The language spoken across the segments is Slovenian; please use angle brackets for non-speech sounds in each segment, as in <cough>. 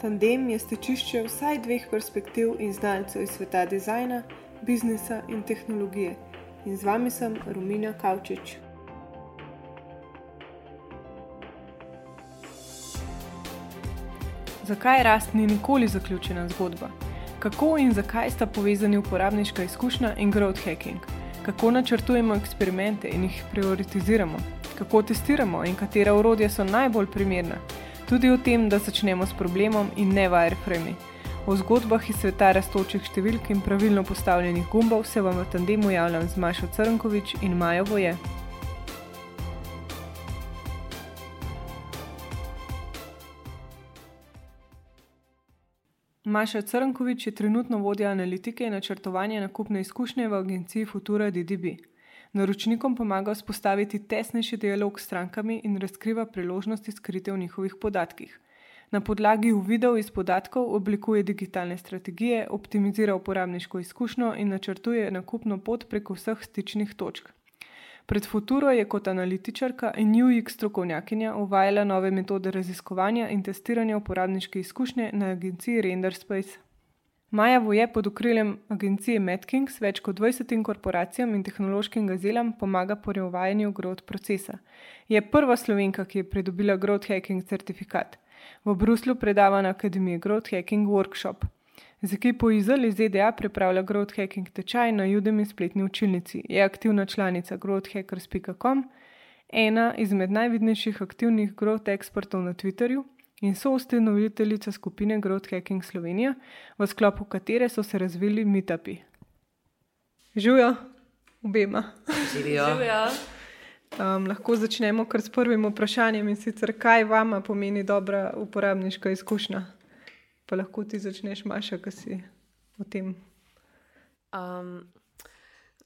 Tandem je stečišče vsaj dveh perspektiv in znalcev iz sveta dizajna, biznisa in tehnologije. In z vami sem Romina Kavčič. Zakaj rast ni nikoli zaključena zgodba? Kako in zakaj sta povezani uporabniška izkušnja in growth hacking? Kako načrtujemo eksperimente in jih prioritiziramo? Kako testiramo in katera urodja so najbolj primerna? Tudi o tem, da začnemo s problemom in ne wireframe. O zgodbah iz sveta rastočih številk in pravilno postavljenih gumbov se vam v tandemu javljam z Mašo Crnkovič in Majo Voje. Maša Crnkovič je trenutno vodja analitike in načrtovanja nakupne izkušnje v agenciji Futura DDB. Naročnikom pomaga vzpostaviti tesnejši dialog s strankami in razkriva priložnosti skrite v njihovih podatkih. Na podlagi uvidov iz podatkov oblikuje digitalne strategije, optimizira uporabniško izkušnjo in načrtuje nakupno pot preko vseh stičnih točk. Pred Futuro je kot analitičarka in UX strokovnjakinja uvajala nove metode raziskovanja in testiranja uporabniške izkušnje na agenciji RenderSpace. Maja Voje pod okriljem agencije Medkings več kot 20 korporacijam in tehnološkim gazelam pomaga pri uvajanju growth procesa. Je prva slovenka, ki je pridobila growth hacking certifikat. V Bruslu predava na Akademiji Growth Hacking Workshop. Z ekipo Izel iz ZDA pripravlja Growth Hacking tečaj na Udemy spletni učilnici. Je aktivna članica growthhackers.com, ena izmed najvidnejših aktivnih growth ekspertov na Twitterju in soustanoviteljica skupine Growth Hacking Slovenija, v sklopu katere so se razvili meetupi. Živijo, obema. Živijo. Um, lahko začnemo kar s prvim vprašanjem in sicer, kaj vama pomeni dobra uporabniška izkušnja? Pa lahko ti začneš, Maša, kaj si o tem. Um,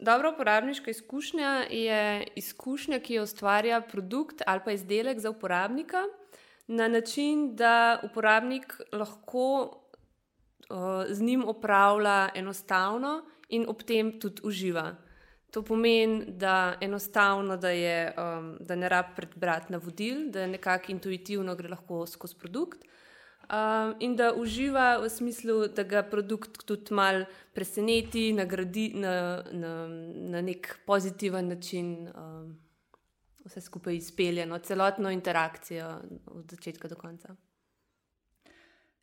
dobra uporabniška izkušnja je izkušnja, ki jo ustvarja produkt ali pa izdelek za uporabnika na način, da uporabnik lahko uh, z njim upravlja enostavno in ob tem tudi uživa. To pomeni, da enostavno, da, je, um, da ne rabi prebrati navodil, da nekako intuitivno gre lahko skozi produkt um, in da uživa v smislu, da ga produkt tudi malo preseneti, nagradi na, na, na nek pozitiven način, um, vse skupaj izpeljano, celotno interakcijo od začetka do konca.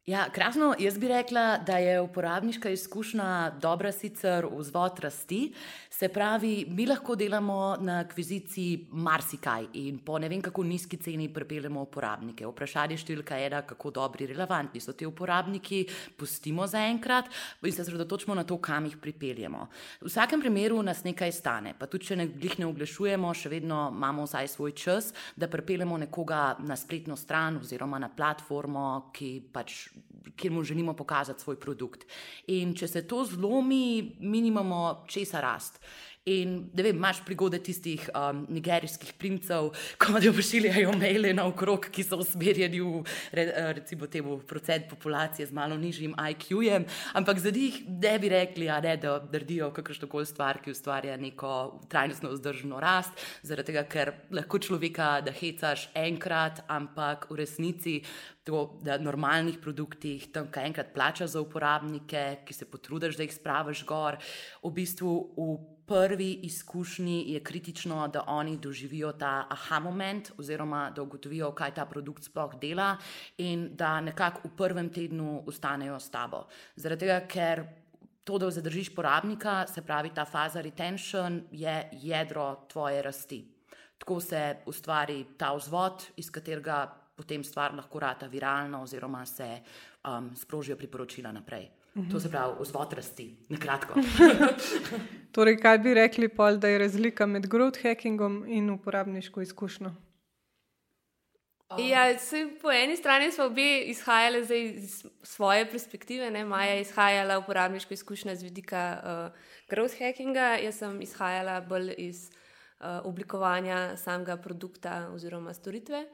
Ja, krasno. Jaz bi rekla, da je uporabniška izkušnja dobra, sicer vzvod rasti. Se pravi, mi lahko delamo na akviziciji marsikaj in po ne vem kako nizki ceni pripeljemo uporabnike. Vprašanje številka je, da kako dobri, relevantni so ti uporabniki, pustimo za enkrat in se osredotočimo na to, kam jih pripeljemo. V vsakem primeru nas nekaj stane, pa tudi če ne, ne oglašujemo, še vedno imamo vsaj svoj čas, da pripeljemo nekoga na spletno stran oziroma na platformo, ki pač kjer mu želimo pokazati svoj produkt. In če se to zlomi, mi nimamo česa rast. In da vem, imaš prigode tistih um, nigerijskih princev, ko ti pošiljajo maile na okrog, ki so usmerjeni v re, uh, recimo temu procent populacije z malo nižjim IQ-jem, ampak za njih ne bi rekli, ne, da naredijo kakršno koli stvar, ki ustvarja neko trajnostno vzdržno rast, zaradi tega, ker lahko človeka da hecaš enkrat, ampak v resnici. To, da normalnih produktih, tam kaj enkrat plačaš za uporabnike, ki se potrudiš, da jih spraviš gor, v bistvu v prvi izkušnji je kritično, da oni doživijo ta aha moment, oziroma da ugotovijo, kaj ta produkt sploh dela, in da nekako v prvem tednu ostanejo s tabo. Zaradi tega, ker to, da zadržiš porabnika, se pravi ta faza retention, je jedro tvoje rasti. Tako se ustvari ta vzvod, iz katerega potem stvar lahko rata viralno, oziroma se um, sprožijo priporočila naprej. To se pravi, vzvod rasti, na kratko. <laughs> torej, kaj bi rekli, pol, da je razlika med growth hackingom in uporabniško izkušnjo? Ja, po eni strani smo obe izhajali iz svoje perspektive. Ne? Maja je izhajala uporabniško izkušnjo z vidika uh, growth hackinga, jaz sem izhajala bolj iz uh, oblikovanja samega produkta oziroma storitve.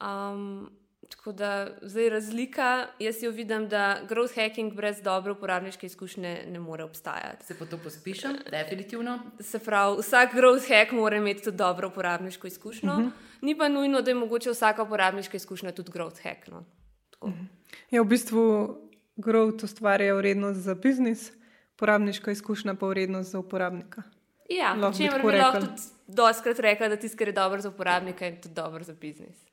Um, Tako da zdaj razlika, jaz jo vidim, da growth hacking brez dobre uporabniške izkušnje ne more obstajati. Se pa to pospišem, definitivno. Se pravi, vsak growth hack mora imeti tudi dobro uporabniško izkušnjo. Uh mhm. -huh. Ni pa nujno, da je mogoče vsaka uporabniška izkušnja tudi growth hack. No. Uh mhm. -huh. Je v bistvu growth ustvarja vrednost za biznis, uporabniška izkušnja pa vrednost za uporabnika. Ja, če tako bi lahko tudi doskrat rekla, da tisto, kar je dobro za uporabnika, je tudi dobro za biznis.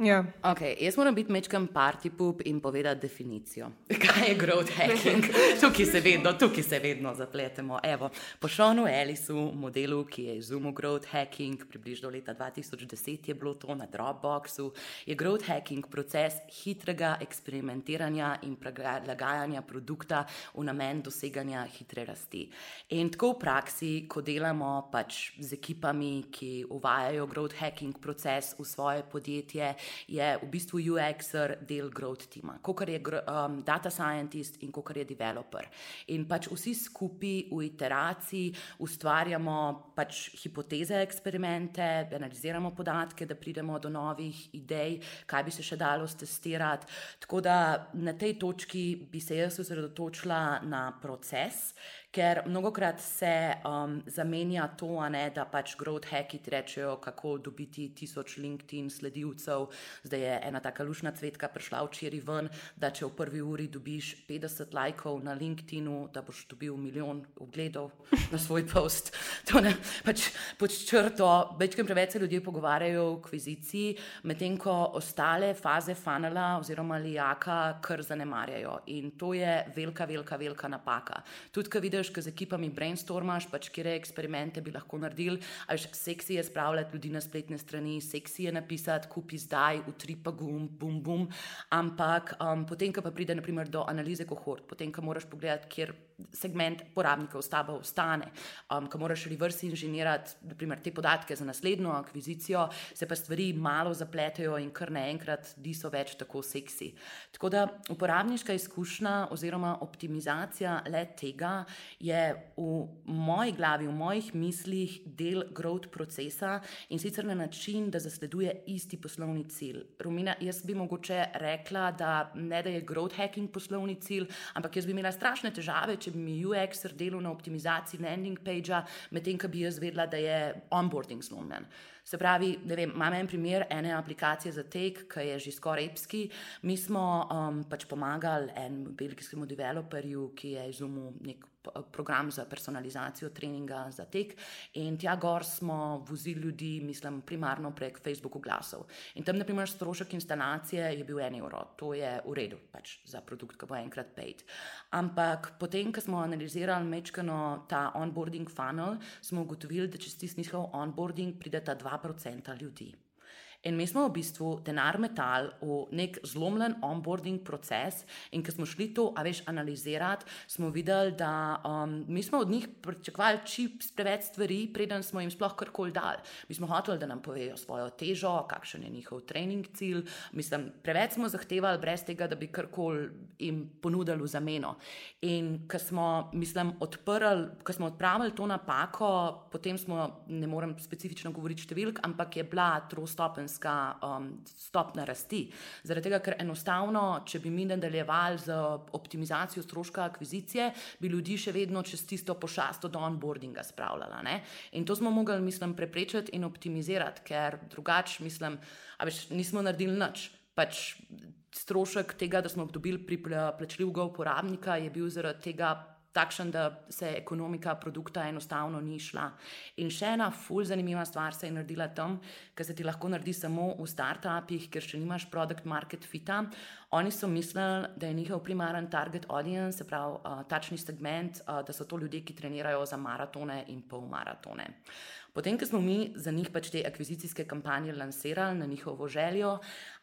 Ja. Okay, jaz moram biti mečkam party poop in povedati definicijo. <laughs> Kaj je growth hacking? tukaj, se vedno, tukaj se vedno zapletemo. Evo, po Šonu Ellisu, modelu, ki je izumil growth hacking, približno leta 2010 je bilo to na Dropboxu, je growth hacking proces hitrega eksperimentiranja in prilagajanja produkta v namen doseganja hitre rasti. In tako v praksi, ko delamo pač z ekipami, ki uvajajo growth hacking proces v svoje podjetje, je v bistvu UX-er del growth tima, kot je um, data scientist in kot je developer. In pač vsi skupaj v iteraciji ustvarjamo pač hipoteze, eksperimente, analiziramo podatke, da pridemo do novih idej, kaj bi se še dalo testirati. Tako da na tej točki bi se jaz osredotočila na proces. Ker mnogokrat se um, zamenja to, ne, da pač growth hacki ti rečejo, kako dobiti tisoč LinkedIn sledilcev. Zdaj je ena taka lušna cvetka prišla včeraj ven, da če v prvi uri dobiš 50 lajkov na LinkedInu, da boš dobil milijon ogledov na svoj post. <laughs> To ne, pač pod črto, večkrat preveč se ljudje pogovarjajo o akviziciji, medtem ko ostale faze funnela oziroma lijaka kar zanemarjajo. In to je velika, velika, velika napaka. Tudi, ko vidiš, ko z ekipami brainstormaš, pač kje eksperimente bi lahko naredili, a veš, seksi je spravljati ljudi na spletne strani, seksi je napisati, kupi zdaj, utri pa gum, bum, bum. Ampak um, potem, ko pa pride naprimer, do analize kohort, potem, ko moraš pogledati, kjer segment porabnikov s tabo ostane, um, ko moraš reverse inženirati naprimer, te podatke za naslednjo akvizicijo, se pa stvari malo zapletejo in kar naenkrat niso več tako seksi. Tako da uporabniška izkušnja oziroma optimizacija le tega je v moji glavi, v mojih mislih del growth procesa in sicer na način, da zasleduje isti poslovni cilj. Romina, jaz bi mogoče rekla, da ne da je growth hacking poslovni cilj, ampak jaz bi imela strašne težave, če bi mi UX delal na optimizaciji landing pagea, medtem ko bi jaz vedela, da je onboarding zlomljen. Se pravi, ne vem, imam en primer ene aplikacije za tek, ki je že skoraj epski. Mi smo um, pač pomagali enemu belgijskemu developerju, ki je izumil nek p- program za personalizacijo treninga za tek, in tja gor smo vozili ljudi, mislim, primarno prek Facebook oglasov. In tam, naprimer, strošek instalacije je bil en evro, to je v redu, pač za produkt, ki bo enkrat paid. Ampak potem, ko smo analizirali mečkano ta onboarding funnel, smo ugotovili, da čez tisti njihov onboarding prideta 2% ljudi. In mi smo v bistvu denar metali v nek zlomljen onboarding proces, in ko smo šli to, a veš, analizirati, smo videli, da um, mi smo od njih pričakovali čips preveč stvari, preden smo jim sploh karkoli dali. Mi smo hoteli, da nam povejo svojo težo, kakšen je njihov trening cilj. Mislim, preveč smo zahtevali, brez tega, da bi karkoli jim ponudili v zameno. In ko smo, mislim, odprli, ko smo odpravili to napako, potem smo, ne morem specifično govoriti številk, ampak je bila trostopenska um, stopna rasti. Zaradi tega, ker enostavno, če bi mi nadaljevali z optimizacijo stroška akvizicije, bi ljudi še vedno čez tisto pošasto do onboardinga spravljala. Ne? In to smo mogli, mislim, preprečiti in optimizirati, ker drugače, mislim, a veš, nismo naredili nič. Pač strošek tega, da smo dobili pri pla- plačljivega uporabnika, je bil zaradi tega takšen, da se ekonomika produkta enostavno ni šla. In še ena ful zanimiva stvar se je naredila tam, ker se ti lahko naredi samo v startupih, ker še nimaš produkt market fita. Oni so mislili, da je njihov primaren target audience, se pravi uh, tačni segment, uh, da so to ljudje, ki trenirajo za maratone in polmaratone. Potem, ko smo mi za njih pač te akvizicijske kampanje lansirali na njihovo željo,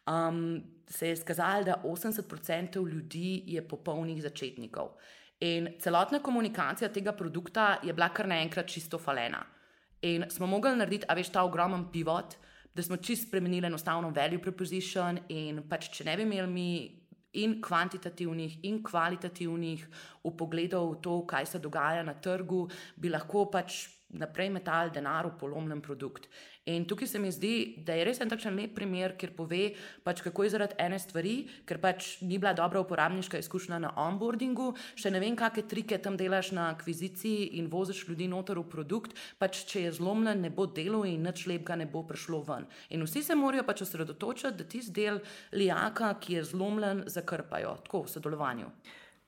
um, se je skazalo, da 80% ljudi je popolnih začetnikov. In celotna komunikacija tega produkta je bila kar naenkrat čisto falena. In smo mogli narediti, a veš, ta ogromen pivot, da smo čist spremenili enostavno value proposition. In pač, če ne bi imeli mi in kvantitativnih, in kvalitativnih upogledov v to, kaj se dogaja na trgu, bi lahko pač naprej metali denar v polomljen produkt. In tukaj se mi zdi, da je res en takšen lep primer, kjer pove, pač kako je zaradi ene stvari, ker pač ni bila dobra uporabniška izkušnja na onboardingu, še ne vem, kakšne trike tam delaš na akviziciji in voziš ljudi noter v produkt, pač če je zlomljen, ne bo delo in nič lepega ne bo prišlo ven. In vsi se morajo pač osredotočiti, da tisti del lijaka, ki je zlomljen, zakrpajo, tako v sodelovanju.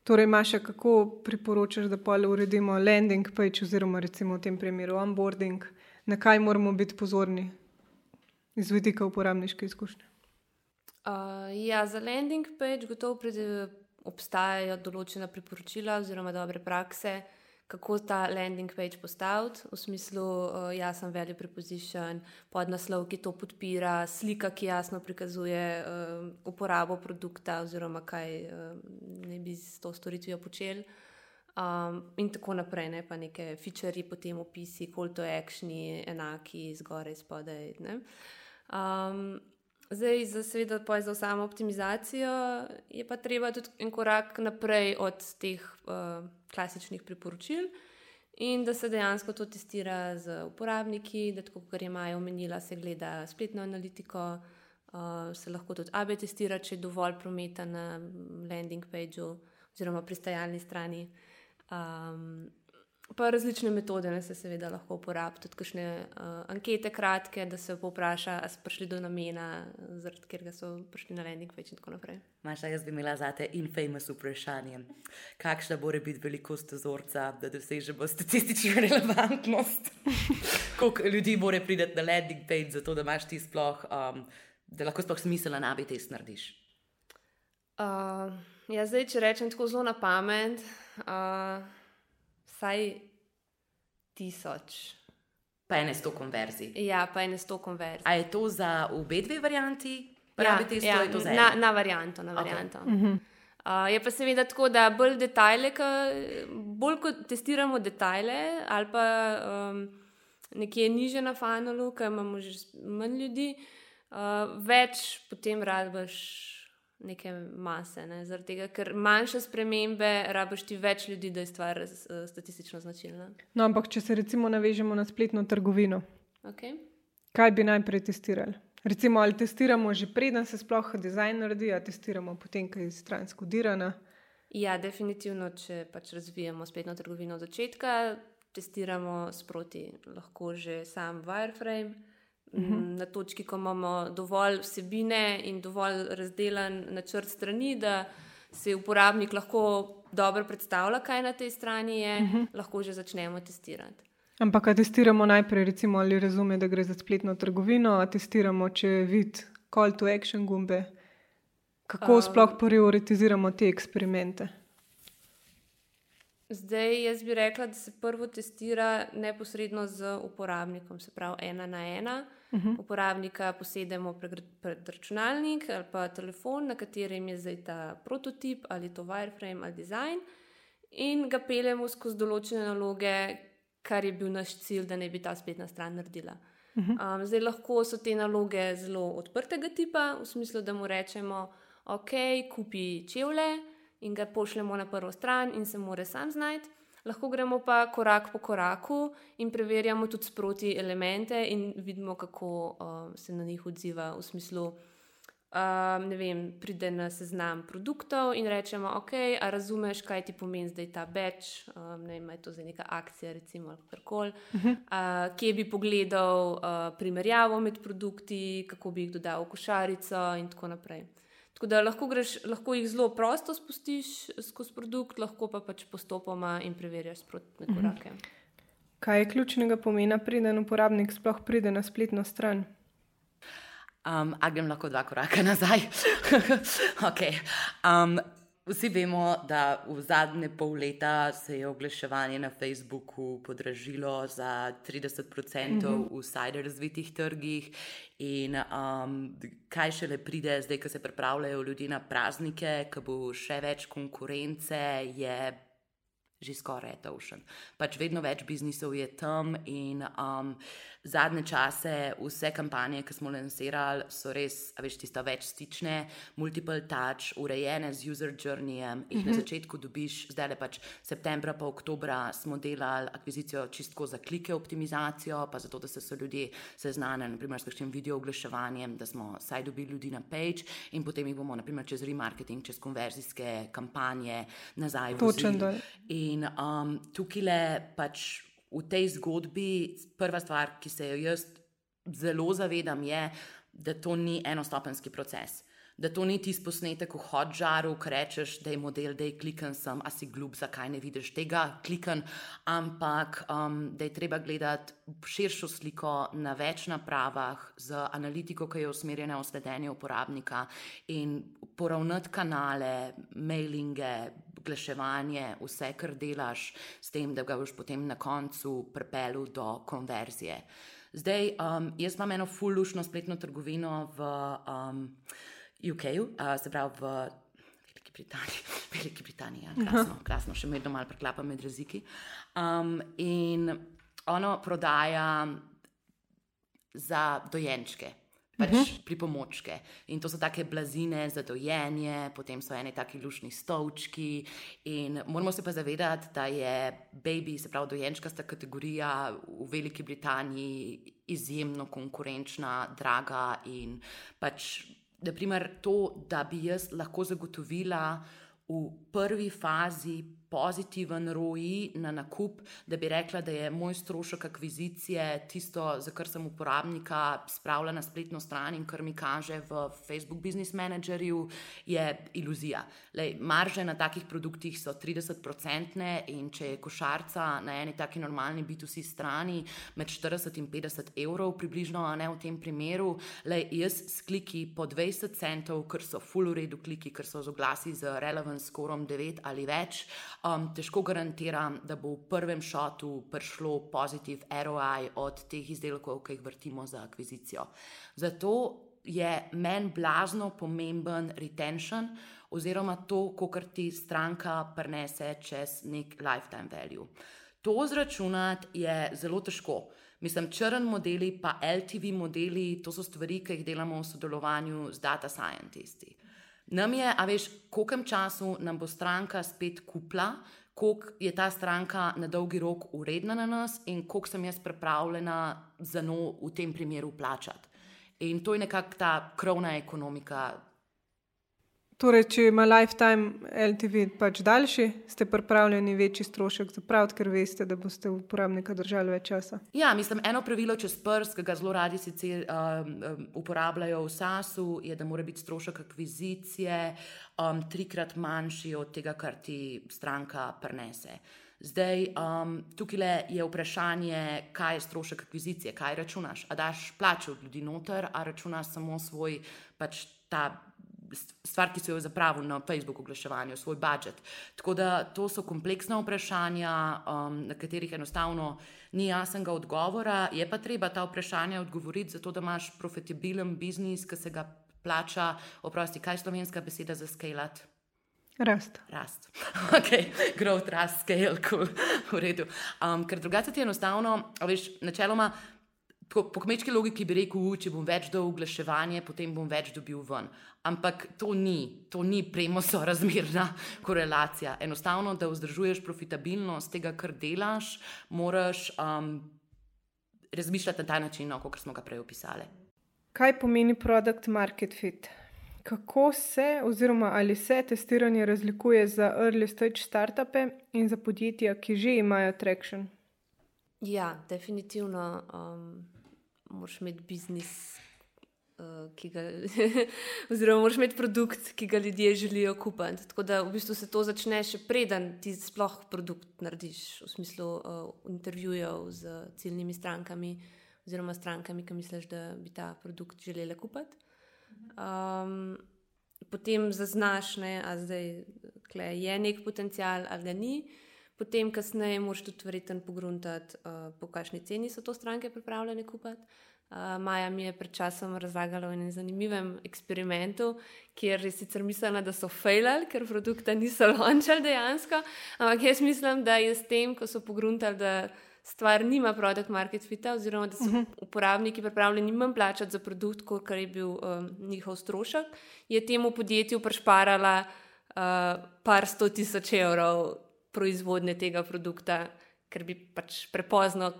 Torej, Maša, kako priporočaš, da pa uredimo landing page, oziroma recimo v tem primeru onboarding, na kaj moramo biti pozorni iz vidika uporabniške izkušnje? Uh, ja, za landing page gotovo obstajajo določena priporočila oziroma dobre prakse kako ta landing page postaviti, v smislu, uh, jasen value preposition, podnaslov, ki to podpira, slika, ki jasno prikazuje uh, uporabo produkta oziroma kaj uh, ne bi s to storitvijo počeli. Um, in tako naprej, ne? pa neke feature, potem opisi, call to action, enaki, zgoraj, spodaj. Um, zdaj, za, seveda, za samo optimizacijo je pa treba tudi en korak naprej od teh. Uh, klasičnih priporočil in da se dejansko to testira z uporabniki, da tako, kar imajo omenila, se gleda spletno analitiko, uh, se lahko tudi AB testira, če je dovolj prometa na landing pageu oziroma pristajalni strani. Um, Pa različne metode ne, se seveda lahko uporabljajo, tudi kakšne uh, ankete, kratke, da se povpraša, ali so prišli do namena, zaradi katerega so prišli na landing page in tako naprej. Maša, jaz bi imela za te infamous vprašanje. Kakšna bo biti velikost vzorca, da dosežemo statistično relevantnost? <laughs> Koliko ljudi mora priti na landing page, zato da imaš ti sploh, um, da lahko sploh smiselno nabi test narediš? Uh, ja, zdaj, če rečem tako zelo na pamet. Uh, vsaj tisoč. Pa je ne sto konverzij. Ja, pa je ne sto konverzij. A je to za obe dve varianti? Ja, ja, na, na varianto. Na varianto. Okay. Uh -huh. uh, je pa seveda tako, da bolj detajle, bolj kot testiramo detajle, ali pa um, nekje niže na funnelu, ker imamo že manj ljudi, uh, več potem radbaš neke mase. Ne? Tega, ker manjše spremembe, rabiš ti več ljudi, da je stvar uh, statistično značilna. No, ampak če se recimo navežemo na spletno trgovino, okay. kaj bi najprej testirali? Recimo, ali testiramo že preden se sploh dizajn naredi, ali testiramo potem, kaj je stransko dirana. Ja, definitivno, če pač razvijamo spletno trgovino od začetka, testiramo sproti, lahko že sam wireframe. -hmm. na točki, ko imamo dovolj vsebine in dovolj razdeljen načrt strani, da se uporabnik lahko dobro predstavlja, kaj na tej strani je, mm -hmm. lahko že začnemo testirati. Ampak, kaj testiramo najprej, recimo, ali razume, da gre za spletno trgovino, a testiramo, če vidi call to action gumbe. Kako um, sploh prioritiziramo te eksperimente? Zdaj, jaz bi rekla, da se prvo testira neposredno z uporabnikom, se pravi ena na ena. Uh mhm. -huh. Uporabnika posedemo pred, pred računalnik ali pa telefon, na katerem je zdaj ta prototip ali to wireframe ali design, in ga peljemo skozi določene naloge, kar je bil naš cilj, da ne bi ta spletna stran naredila. Uh -huh. um, zdaj lahko so te naloge zelo odprtega tipa, v smislu, da mu rečemo, ok, kupi čevlje in ga pošljemo na prvo stran in se more sam znajti. Lahko gremo pa korak po koraku in preverjamo tudi sproti elemente in vidimo, kako uh, se na njih odziva. V smislu, uh, ne vem, pride na seznam produktov in rečemo, ok, a razumeš, kaj ti pomeni zdaj ta batch, um, ne vem, je to za neka akcija, recimo, ali karkoli. Uh -huh. uh, kje bi pogledal uh, primerjavo med produkti, kako bi jih dodal v košarico in tako naprej. Tako da lahko, greš, lahko jih zelo prosto spustiš skozi produkt, lahko pa pač postopoma in preverjaš sproti na korake. Kaj je ključnega pomena, preden uporabnik sploh pride na spletno stran? Um, a grem lahko dva koraka <laughs> nazaj. <laughs> okay. um, Vsi vemo, da v zadnje pol leta se je oglaševanje na Facebooku podražilo za 30% mm -hmm. v vsaj razvitih trgih. In um, kaj šele pride, zdaj, ko se pripravljajo ljudje na praznike, ko bo še več konkurence, je že skoraj etošen. Pač vedno več biznisov je tam in um, zadnje čase vse kampanje, ki smo lansirali, so res, a veš, tiste več stične, multiple touch, urejene z user journeyjem, jih mm -hmm. na mhm. začetku dobiš, zdaj le pač septembra pa oktobra smo delali akvizicijo čistko za klike optimizacijo, pa zato, da se so ljudje seznanili, naprimer s kakšnim video oglaševanjem, da smo saj dobili ljudi na page in potem jih bomo, naprimer, čez remarketing, čez konverzijske kampanje nazaj. Točen, da. In um, tukaj le pač v tej zgodbi, prva stvar, ki se jo jaz zelo zavedam, je, da to ni enostopenski proces. Da to ni tisti posnetek v hodžaru, ki rečeš, da je model, da je klikan sem, a si glup, zakaj ne vidiš tega, klikan, ampak um, da je treba gledati širšo sliko na več napravah z analitiko, ki je usmerjena v sledenje uporabnika in poravnati kanale, mailinge, glaševanje, vse, kar delaš, s tem, da ga boš potem na koncu pripeljal do konverzije. Zdaj, um, jaz imam eno fullušno spletno trgovino v. Um, UK, uh, se pravi v Veliki Britaniji, <laughs> Veliki Britaniji, ja, krasno, krasno, še vedno malo preklapa med raziki. Um, in ono prodaja za dojenčke. Pač uh mhm. -huh. pripomočke. In to so take blazine za dojenje, potem so ene taki lušni stolčki. In moramo se pa zavedati, da je baby, se pravi dojenčka, sta kategorija v Veliki Britaniji izjemno konkurenčna, draga in pač naprimer, to, da bi jaz lahko zagotovila v prvi fazi pozitiven ROI na nakup, da bi rekla, da je moj strošek akvizicije tisto, za kar sem uporabnika spravila na spletno stran in kar mi kaže v Facebook Business Managerju, je iluzija. Lej, marže na takih produktih so 30-procentne in če je košarca na eni taki normalni B2C strani med 40 in 50 evrov, približno ne v tem primeru, lej, jaz s kliki po 20 centov, ker so full uredu kliki, ker so z oglasi z relevant scorom 9 ali več. Um, težko garantiram, da bo v prvem šotu prišlo pozitiv ROI od teh izdelkov, ki jih vrtimo za akvizicijo. Zato je meni blazno pomemben retention, oziroma to, koliko ti stranka prenese čez nek lifetime value. To zračunati je zelo težko. Mislim, črn modeli, pa LTV modeli, to so stvari, ki jih delamo v sodelovanju z data scientisti. Nam je, a veš, koliko času nam bo stranka spet kupla, koliko je ta stranka na dolgi rok uredna na nas in koliko sem jaz pripravljena za njo v tem primeru plačati. In to je nekako ta krovna ekonomika Torej, če ima lifetime LTV pač daljši, ste pripravljeni večji strošek zapraviti, ker veste, da boste uporabnika držali več časa. Ja, mislim, eno pravilo čez prst, ki ga zelo radi sicer um, um, uporabljajo v SASU, je, da mora biti strošek akvizicije um, trikrat manjši od tega, kar ti stranka prenese. Zdaj, um, tukaj je vprašanje, kaj je strošek akvizicije, kaj računaš. A daš plačo od ljudi noter, a računaš samo svoj pač ta stvar, ki so jo zapravili na Facebooku, oglaševanju, svoj budžet. Tako da to so kompleksna vprašanja, um, na katerih enostavno ni jasnega odgovora. Je pa treba ta vprašanja odgovoriti, zato da imaš profitabilen biznis, ki se ga plača. Oprosti, kaj je slovenska beseda za scalat? Rast. Rast. <laughs> Ok, growth, rast, scale, cool. <laughs> v redu. Um, ker drugače ti enostavno, veš, načeloma. Po, po kmečki logiki bi rekel, če bom več dal oglaševanje, potem bom več dobil ven. Ampak to ni, to ni premo sorazmerna <laughs> korelacija. Enostavno, da vzdržuješ profitabilnost tega, kar delaš, moraš um, razmišljati na ta način, no, kot smo ga prej opisali. Kaj pomeni produkt market fit? Kako se, oziroma ali se testiranje razlikuje za early stage startupe in za podjetja, ki že imajo traction? Ja, definitivno. Um moraš imeti biznis, uh, ki ga, <laughs> oziroma moraš imeti produkt, ki ga ljudje želijo kupiti. Tako da v bistvu se to začne še preden ti sploh produkt narediš, v smislu uh, intervjujev z ciljnimi strankami, oziroma strankami, ki misliš, da bi ta produkt želeli kupiti. Um, potem zaznaš, da je nek potencial ali da ni. Potem, kasneje, moraš tudi verjetno pogruntati, uh, po kakšni ceni so to stranke pripravljene kupiti. Uh, Maja mi je pred časom razlagala o enem zanimivem eksperimentu, kjer je sicer mislila, da so failali, ker produkta niso <laughs> lončali dejansko. Ampak jaz mislim, da je s tem, ko so pogruntali, da stvar nima produkt market fita, oziroma da so uh -huh. uporabniki pripravljeni manj plačati za produkt, kot je bil um, njihov strošek, je temu podjetju prešparala uh, par sto tisoč evrov proizvodnje tega produkta, ker bi pač prepozno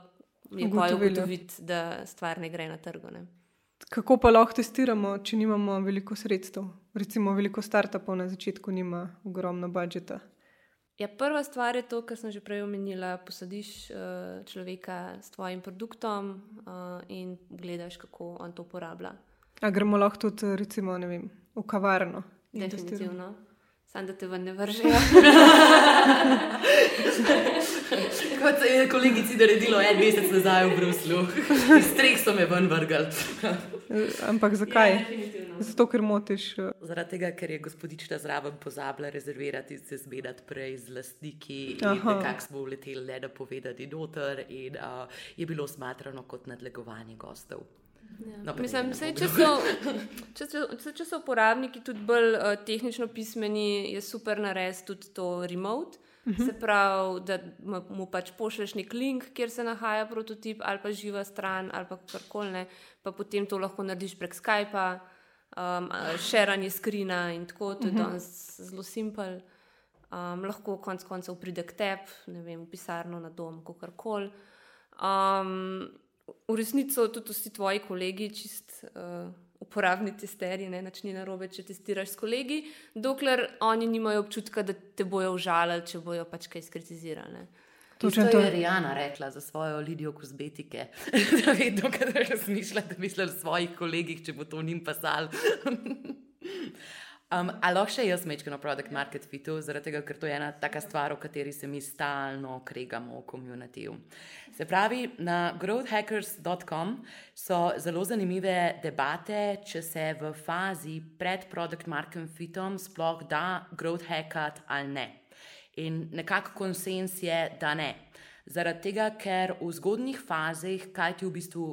lahko ugotoviti, da stvar ne gre na trgu. Ne. Kako pa lahko testiramo, če nimamo veliko sredstev? Recimo, veliko startupov na začetku nima ogromno budžeta. Ja, prva stvar je to, kar sem že prej omenila. Posadiš uh, človeka s tvojim produktom uh, in gledaš, kako on to uporablja. A gremo lahko tudi recimo, vem, v kavarno? Definitivno. Sam da te ven ne vržejo. <laughs> Kot se je kolegici naredilo en mesec nazaj v Bruslu, iz treh so me ven vrgli. Ampak zakaj? Ja, Zato, ker motiš. Eh, Zaradi tega, ker je gospodična zraven pozabila rezervirati in se zmedati prej z lastniki, in kako smo vleteli le da povedati noter, in uh, je bilo smatrano kot nadlegovanje gostov. Ja. No, Mislim, sej, če, so, če, če, če so uporabniki tudi bolj uh, tehnično pismeni, je super narediti tudi to remote. Uh mhm. -huh. Se pravi, da mu pač pošleš nek link, kjer se nahaja prototip, ali pa živa stran, ali pa karkoli, pa potem to lahko narediš prek Skypa um, širanje skrina in tako, to je uh mhm. -huh. zelo simpel. Um, lahko konec koncev pride k tebi, ne vem, v pisarno na dom, kako koli. Um, v resnici so tudi vsi tvoji kolegi čist uh, uporabni testeri, ne načini na robe, če testiraš s kolegi, dokler oni nimajo občutka, da te bojo užalili, če bojo pač kaj skritizirali. Točno to je Rijana rekla za svojo Lidijo kozmetike. da <laughs> vedno, kadar razmišlja, da misli o svojih kolegih, če bo to njim pasal. <laughs> um, Ali lahko še jaz mečkam na produkt market fitu, zaradi tega, ker to je ena taka stvar, o kateri se mi stalno kregamo v komunitiju. Se pravi, na growthhackers.com so zelo zanimive debate, če se v fazi pred produkt market fitom sploh da growth hackat ali ne. In nekako konsens je, da ne. Zaradi tega, ker v zgodnjih fazah, kaj ti v bistvu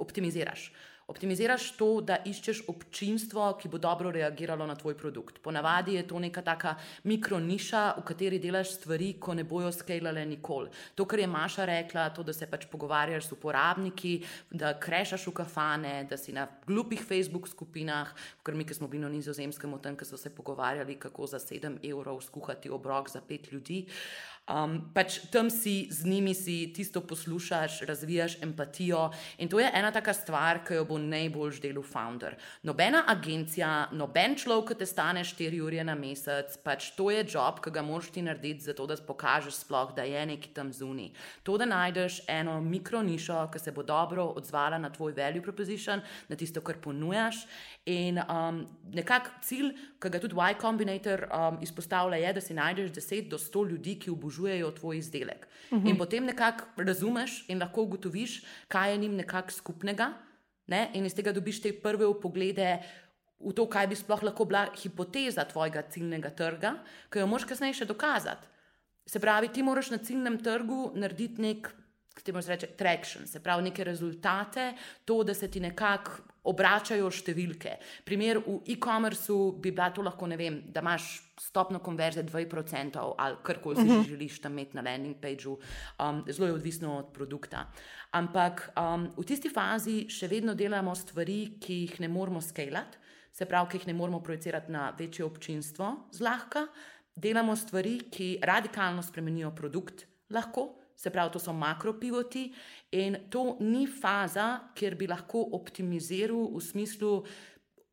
optimiziraš. Optimiziraš to, da iščeš občinstvo, ki bo dobro reagiralo na tvoj produkt. Ponavadi je to neka taka mikroniša, v kateri delaš stvari, ko ne bojo skalale nikoli. To, kar je Maša rekla, to, da se pač pogovarjaš s uporabniki, da krešaš v kafane, da si na glupih Facebook skupinah, ker mi, ki smo bili na nizozemskem, o tem, ki so se pogovarjali, kako za 7 evrov skuhati obrok za 5 ljudi. Uh, Um, pač tam si z njimi, si tisto poslušaš, razvijaš empatijo. In to je ena taka stvar, ki jo bo najbolj delal founder. Nobena agencija, noben človek, ki te stane 4 ure na mesec, pač to je job, ki ga moraš ti narediti, zato da pokažeš, sploh, da je nekaj tam zunaj. To, da najdeš eno mikronišo, ki se bo dobro odzvala na tvoj value proposition, na tisto, kar ponujaš. In um, nekako cilj, ki ga tudi Y Combinator um, izpostavlja, je, da si najdeš 10 do 100 ljudi, ki obožujejo tvoj izdelek. Uh mhm. -huh. In potem nekako razumeš in lahko ugotoviš, kaj je njim nekako skupnega, ne? in iz tega dobiš te prve poglede. V to, kaj bi sploh lahko bila hipoteza tvojega ciljnega trga, ki jo moraš kasneje še dokazati. Se pravi, ti moraš na ciljnem trgu narediti nek, kako ti reče, traction, se pravi, neke rezultate, to, da se ti nekako obračajo številke. Primer v e-commerceu bi bila to lahko, vem, da imaš stopno konverzije 2% ali karkoli si uh mhm. -huh. želiš tam imeti na landing pageu, um, zelo je odvisno od produkta. Ampak um, v tisti fazi še vedno delamo stvari, ki jih ne moramo skalati, se pravi, ki jih ne moramo projicirati na večje občinstvo zlahka. Delamo stvari, ki radikalno spremenijo produkt, lahko, se pravi, to so makropivoti in to ni faza, kjer bi lahko optimiziral v smislu.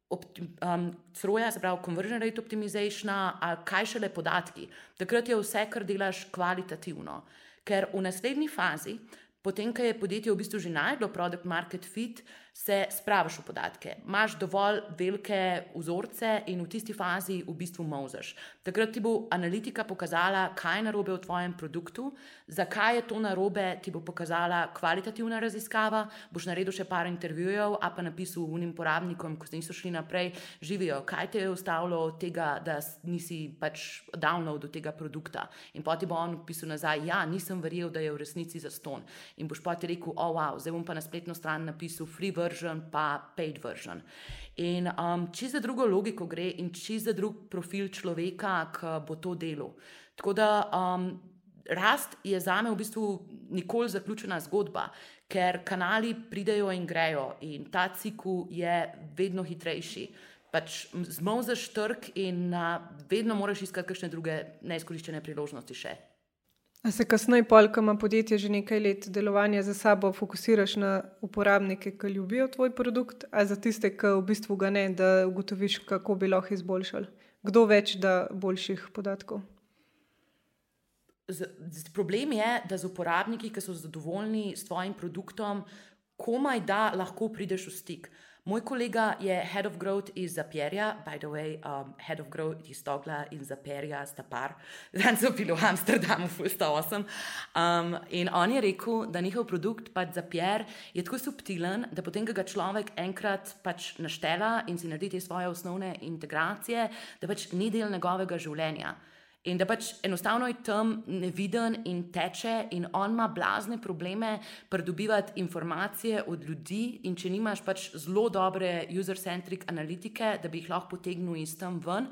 Um, Sroja, se pravi, conversion rate optimization, ali kaj še le podatki. Takrat je vse, kar delaš, kvalitativno. Ker v naslednji fazi, potem, ko je podjetje v bistvu že najdlo produkt market fit, se spravaš v podatke, imaš dovolj velike vzorce in v tisti fazi v bistvu mozeš. Takrat ti bo analitika pokazala, kaj je narobe v tvojem produktu, zakaj je to narobe, ti bo pokazala kvalitativna raziskava, boš naredil še par intervjujev, a pa napisal unim porabnikom, ko niso šli naprej, živijo, kaj te je ustavilo od tega, da nisi pač download do tega produkta. In poti bo on pisal nazaj, ja, nisem verjel, da je v resnici za ston. In boš poti rekel, oh, wow, zdaj bom pa na spletno stran napisal free pa paid version. In um, če za drugo logiko gre, in če za drug profil človeka, ki bo to delo. Tako da um, rast je za me v bistvu nikoli zaključena zgodba, ker kanali pridejo in grejo, in ta cikl je vedno hitrejši. Pač Zmozaš trg in uh, vedno moraš iskati kakšne druge neizkoriščene priložnosti še. A se kasneje, ko ima podjetje že nekaj let delovanja za sabo, fokusiraš na uporabnike, ki ljubijo tvoj produkt, a za tiste, ki v bistvu ga ne, da ugotoviš, kako bi lahko izboljšali? Kdo več da boljših podatkov? Z, z, problem je, da z uporabniki, ki so zadovoljni s tvojim produktom, komaj da lahko prideš v stik. Moj kolega je head of growth iz Zapierja, by the way, um, head of growth iz Togla in Zapierja sta par, zdaj so bili v Amsterdamu, full sta osem. Um, in on je rekel, da njihov produkt, pač Zapier, je tako subtilen, da potem, ga človek enkrat pač naštela in si naredi te svoje osnovne integracije, da pač ni del njegovega življenja. In da pač enostavno je tam neviden in teče, in on ima blazne probleme pridobivati informacije od ljudi. In če nimaš pač zelo dobre user-centric analitike, da bi jih lahko potegnil iz tam ven,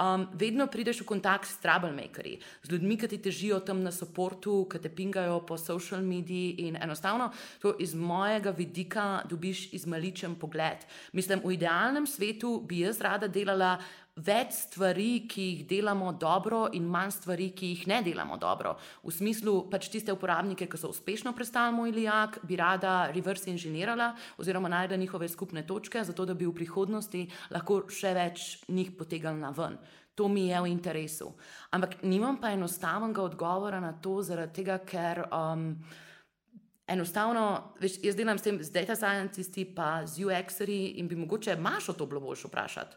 um, vedno prideš v kontakt s troublemakerji, z ljudmi, ki ti težijo tam na podportu, ki te pingajo po social mediji. In enostavno to iz mojega vidika dobiš izmaličen pogled. Mislim, v idealnem svetu bi jaz rada delala več stvari, ki jih delamo dobro, in manj stvari, ki jih ne delamo dobro. V smislu, pač tiste uporabnike, ki so uspešno prestali moj lijak, bi rada reverse inženirala oziroma najde njihove skupne točke, zato da bi v prihodnosti lahko še več njih potegali na ven. To mi je v interesu. Ampak nimam pa enostavnega odgovora na to, zaradi tega, ker. Um, Enostavno, veš, jaz delam s tem, z data scientisti, pa z UX-erji in bi mogoče Mašo to bilo boljše vprašati.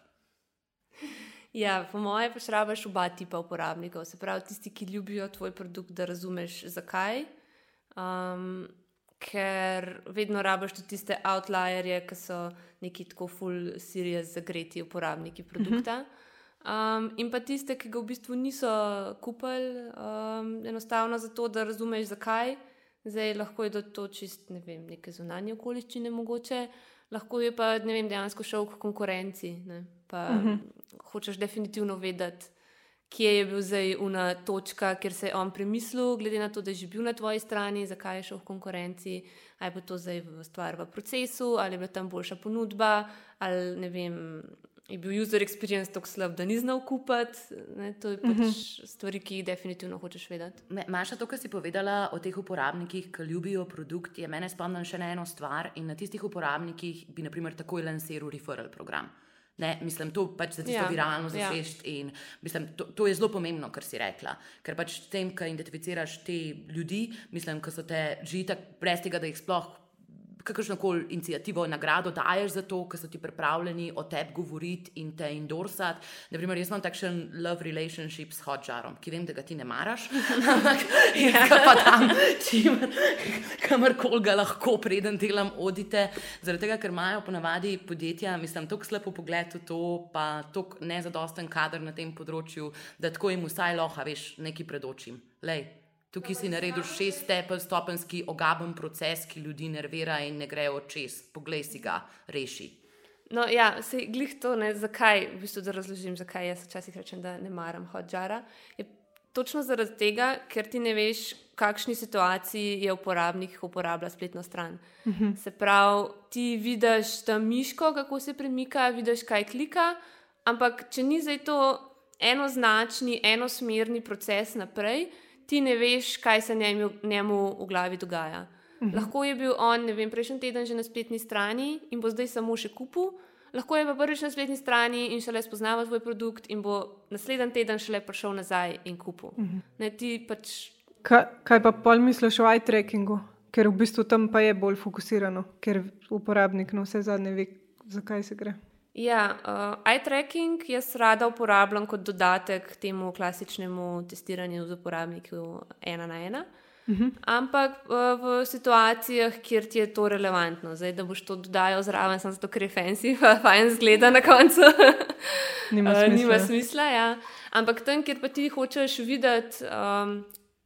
Ja, po mojem, pač rabiš oba tipa uporabnikov. Se pravi, tisti, ki ljubijo tvoj produkt, da razumeš zakaj. Um, ker vedno rabiš tudi tiste outlierje, ki so neki tako full series zagreti uporabniki produkta. Um, in pa tiste, ki ga v bistvu niso kupili, um, enostavno zato, da razumeš zakaj. Zdaj lahko je to čist ne vem, neke zunanje okoliščine mogoče lahko je pa vem, dejansko šel k konkurenci. Pa uh mhm. -huh. hočeš definitivno vedeti, kje je bil zdaj una točka, kjer se je on premislil, glede na to, da je že bil na tvoji strani, zakaj je šel v konkurenci, ali je to zdaj stvar v procesu, ali je bila tam boljša ponudba, ali ne vem je bil user experience tako slab, da ni znal kupiti. To je pač uh mhm. -huh. stvari, ki jih definitivno hočeš vedeti. Maša, to, kar si povedala o teh uporabnikih, ki ljubijo produkt, je mene spomnil še na eno stvar. In na tistih uporabnikih bi, na primer, takoj lansiral referral program. Ne, mislim, to pač za tisto ja, viralno zavest. Ja. To, to je zelo pomembno, kar si rekla. Ker pač s tem, ko identificiraš te ljudi, mislim, da so te že tako, brez tega, da jih sploh kakršno koli inicijativo, nagrado daješ za to, ker so ti pripravljeni o tebi govoriti in te endorsati. Naprimer, jaz imam takšen love relationship s Hodžarom, ki vem, da ga ti ne maraš, <laughs> ampak pa tam, kamorkoli ga lahko, preden delam, odite. Zaradi tega, ker imajo ponavadi podjetja, mislim, tako slabo pogled v to, pa tako nezadosten kader na tem področju, da tako jim vsaj loha, veš, neki predočim. Lej, Tukaj si naredil šest stopenjski ogaben proces, ki ljudi nervira in ne grejo čez. Poglej si ga, reši. No, ja, se glih to, ne, zakaj, v bistvu, da razložim, zakaj jaz včasih rečem, da ne maram hodžara. Je točno zaradi tega, ker ti ne veš, v kakšni situaciji je uporabnik, uporablja spletno stran. Uh mhm. -huh. Se pravi, ti vidiš tam miško, kako se premika, vidiš, kaj klika, ampak če ni zdaj to enoznačni, enosmerni proces naprej ti ne veš, kaj se njemu, njemu v glavi dogaja. Mhm. Lahko je bil on, ne vem, prejšnji teden že na spletni strani in bo zdaj samo še kupil, lahko je pa prvič na spletni strani in šele spoznava svoj produkt in bo naslednji teden šele prišel nazaj in kupil. Mhm. Ne, pač... kaj, kaj pa pol misliš o eye trackingu? Ker v bistvu tam pa je bolj fokusirano, ker uporabnik na vse zadnje ve, zakaj se gre. Ja, uh, eye tracking jaz rada uporabljam kot dodatek temu klasičnemu testiranju z uporabnikom ena na ena. Uh -huh. Ampak uh, v situacijah, kjer ti je to relevantno, zdaj da boš to dodajal zraven, samo zato, ker je fancy, <laughs> pa fajn zgleda na koncu. Nima smisla. uh, nima smisla ja. Ampak tam, kjer pa ti hočeš videti, um,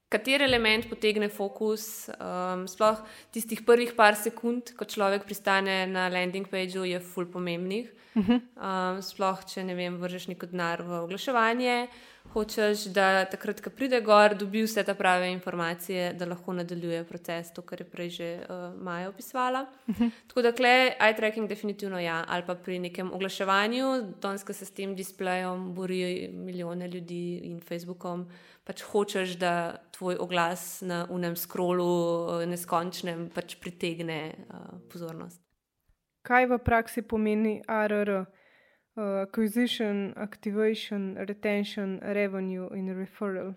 kateri element potegne fokus, um, sploh tistih prvih par sekund, ko človek pristane na landing pageu, je ful pomembnih. Uh -huh. um, sploh, če ne vem, vržeš neko denar v oglaševanje, hočeš, da takrat, ko pride gor, dobi vse te prave informacije, da lahko nadaljuje proces, to, kar je prej že uh, Maja opisovala. Uh -huh. Tako da, eye tracking, definitivno ja, ali pa pri nekem oglaševanju, danes, ko se s tem displejem borijo milijone ljudi in Facebookom. Pač hočeš, da tvoj oglas na unem skrolu, neskončnem, pač pritegne uh, pozornost. Kaj v praksi pomeni ARR? Uh, acquisition, activation, retention, revenue in referral.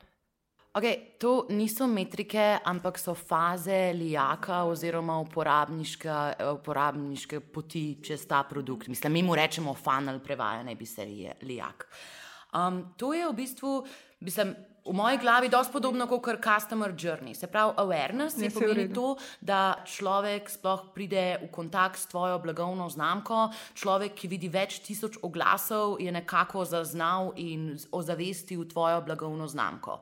Okay, to niso metrike, ampak so faze lijaka oziroma uporabniške, uporabniške poti čez ta produkt. Mislim, mi mu rečemo funnel, prevaja ne bi se lijak. Um, to je v bistvu, mislim, v moji glavi dosti podobno kot customer journey. Se pravi, awareness je pomeni to, da človek sploh pride v kontakt s tvojo blagovno znamko. Človek, ki vidi več tisoč oglasov, je nekako zaznal in ozavestil tvojo blagovno znamko.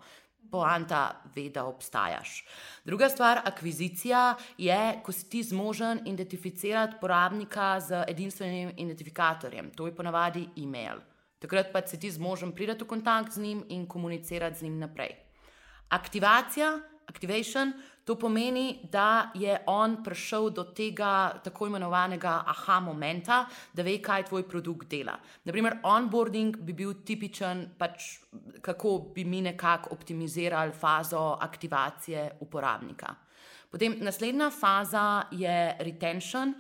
Poanta ve, da obstajaš. Druga stvar, akvizicija je, ko si ti zmožen identificirati porabnika z edinstvenim identifikatorjem. To je ponavadi e-mail. Takrat pa se ti zmožen priti v kontakt z njim in komunicirati z njim naprej. Aktivacija, activation, to pomeni, da je on prišel do tega tako imenovanega aha momenta, da ve, kaj tvoj produkt dela. Naprimer, onboarding bi bil tipičen, pač, kako bi mi nekako optimizirali fazo aktivacije uporabnika. Potem naslednja faza je retention.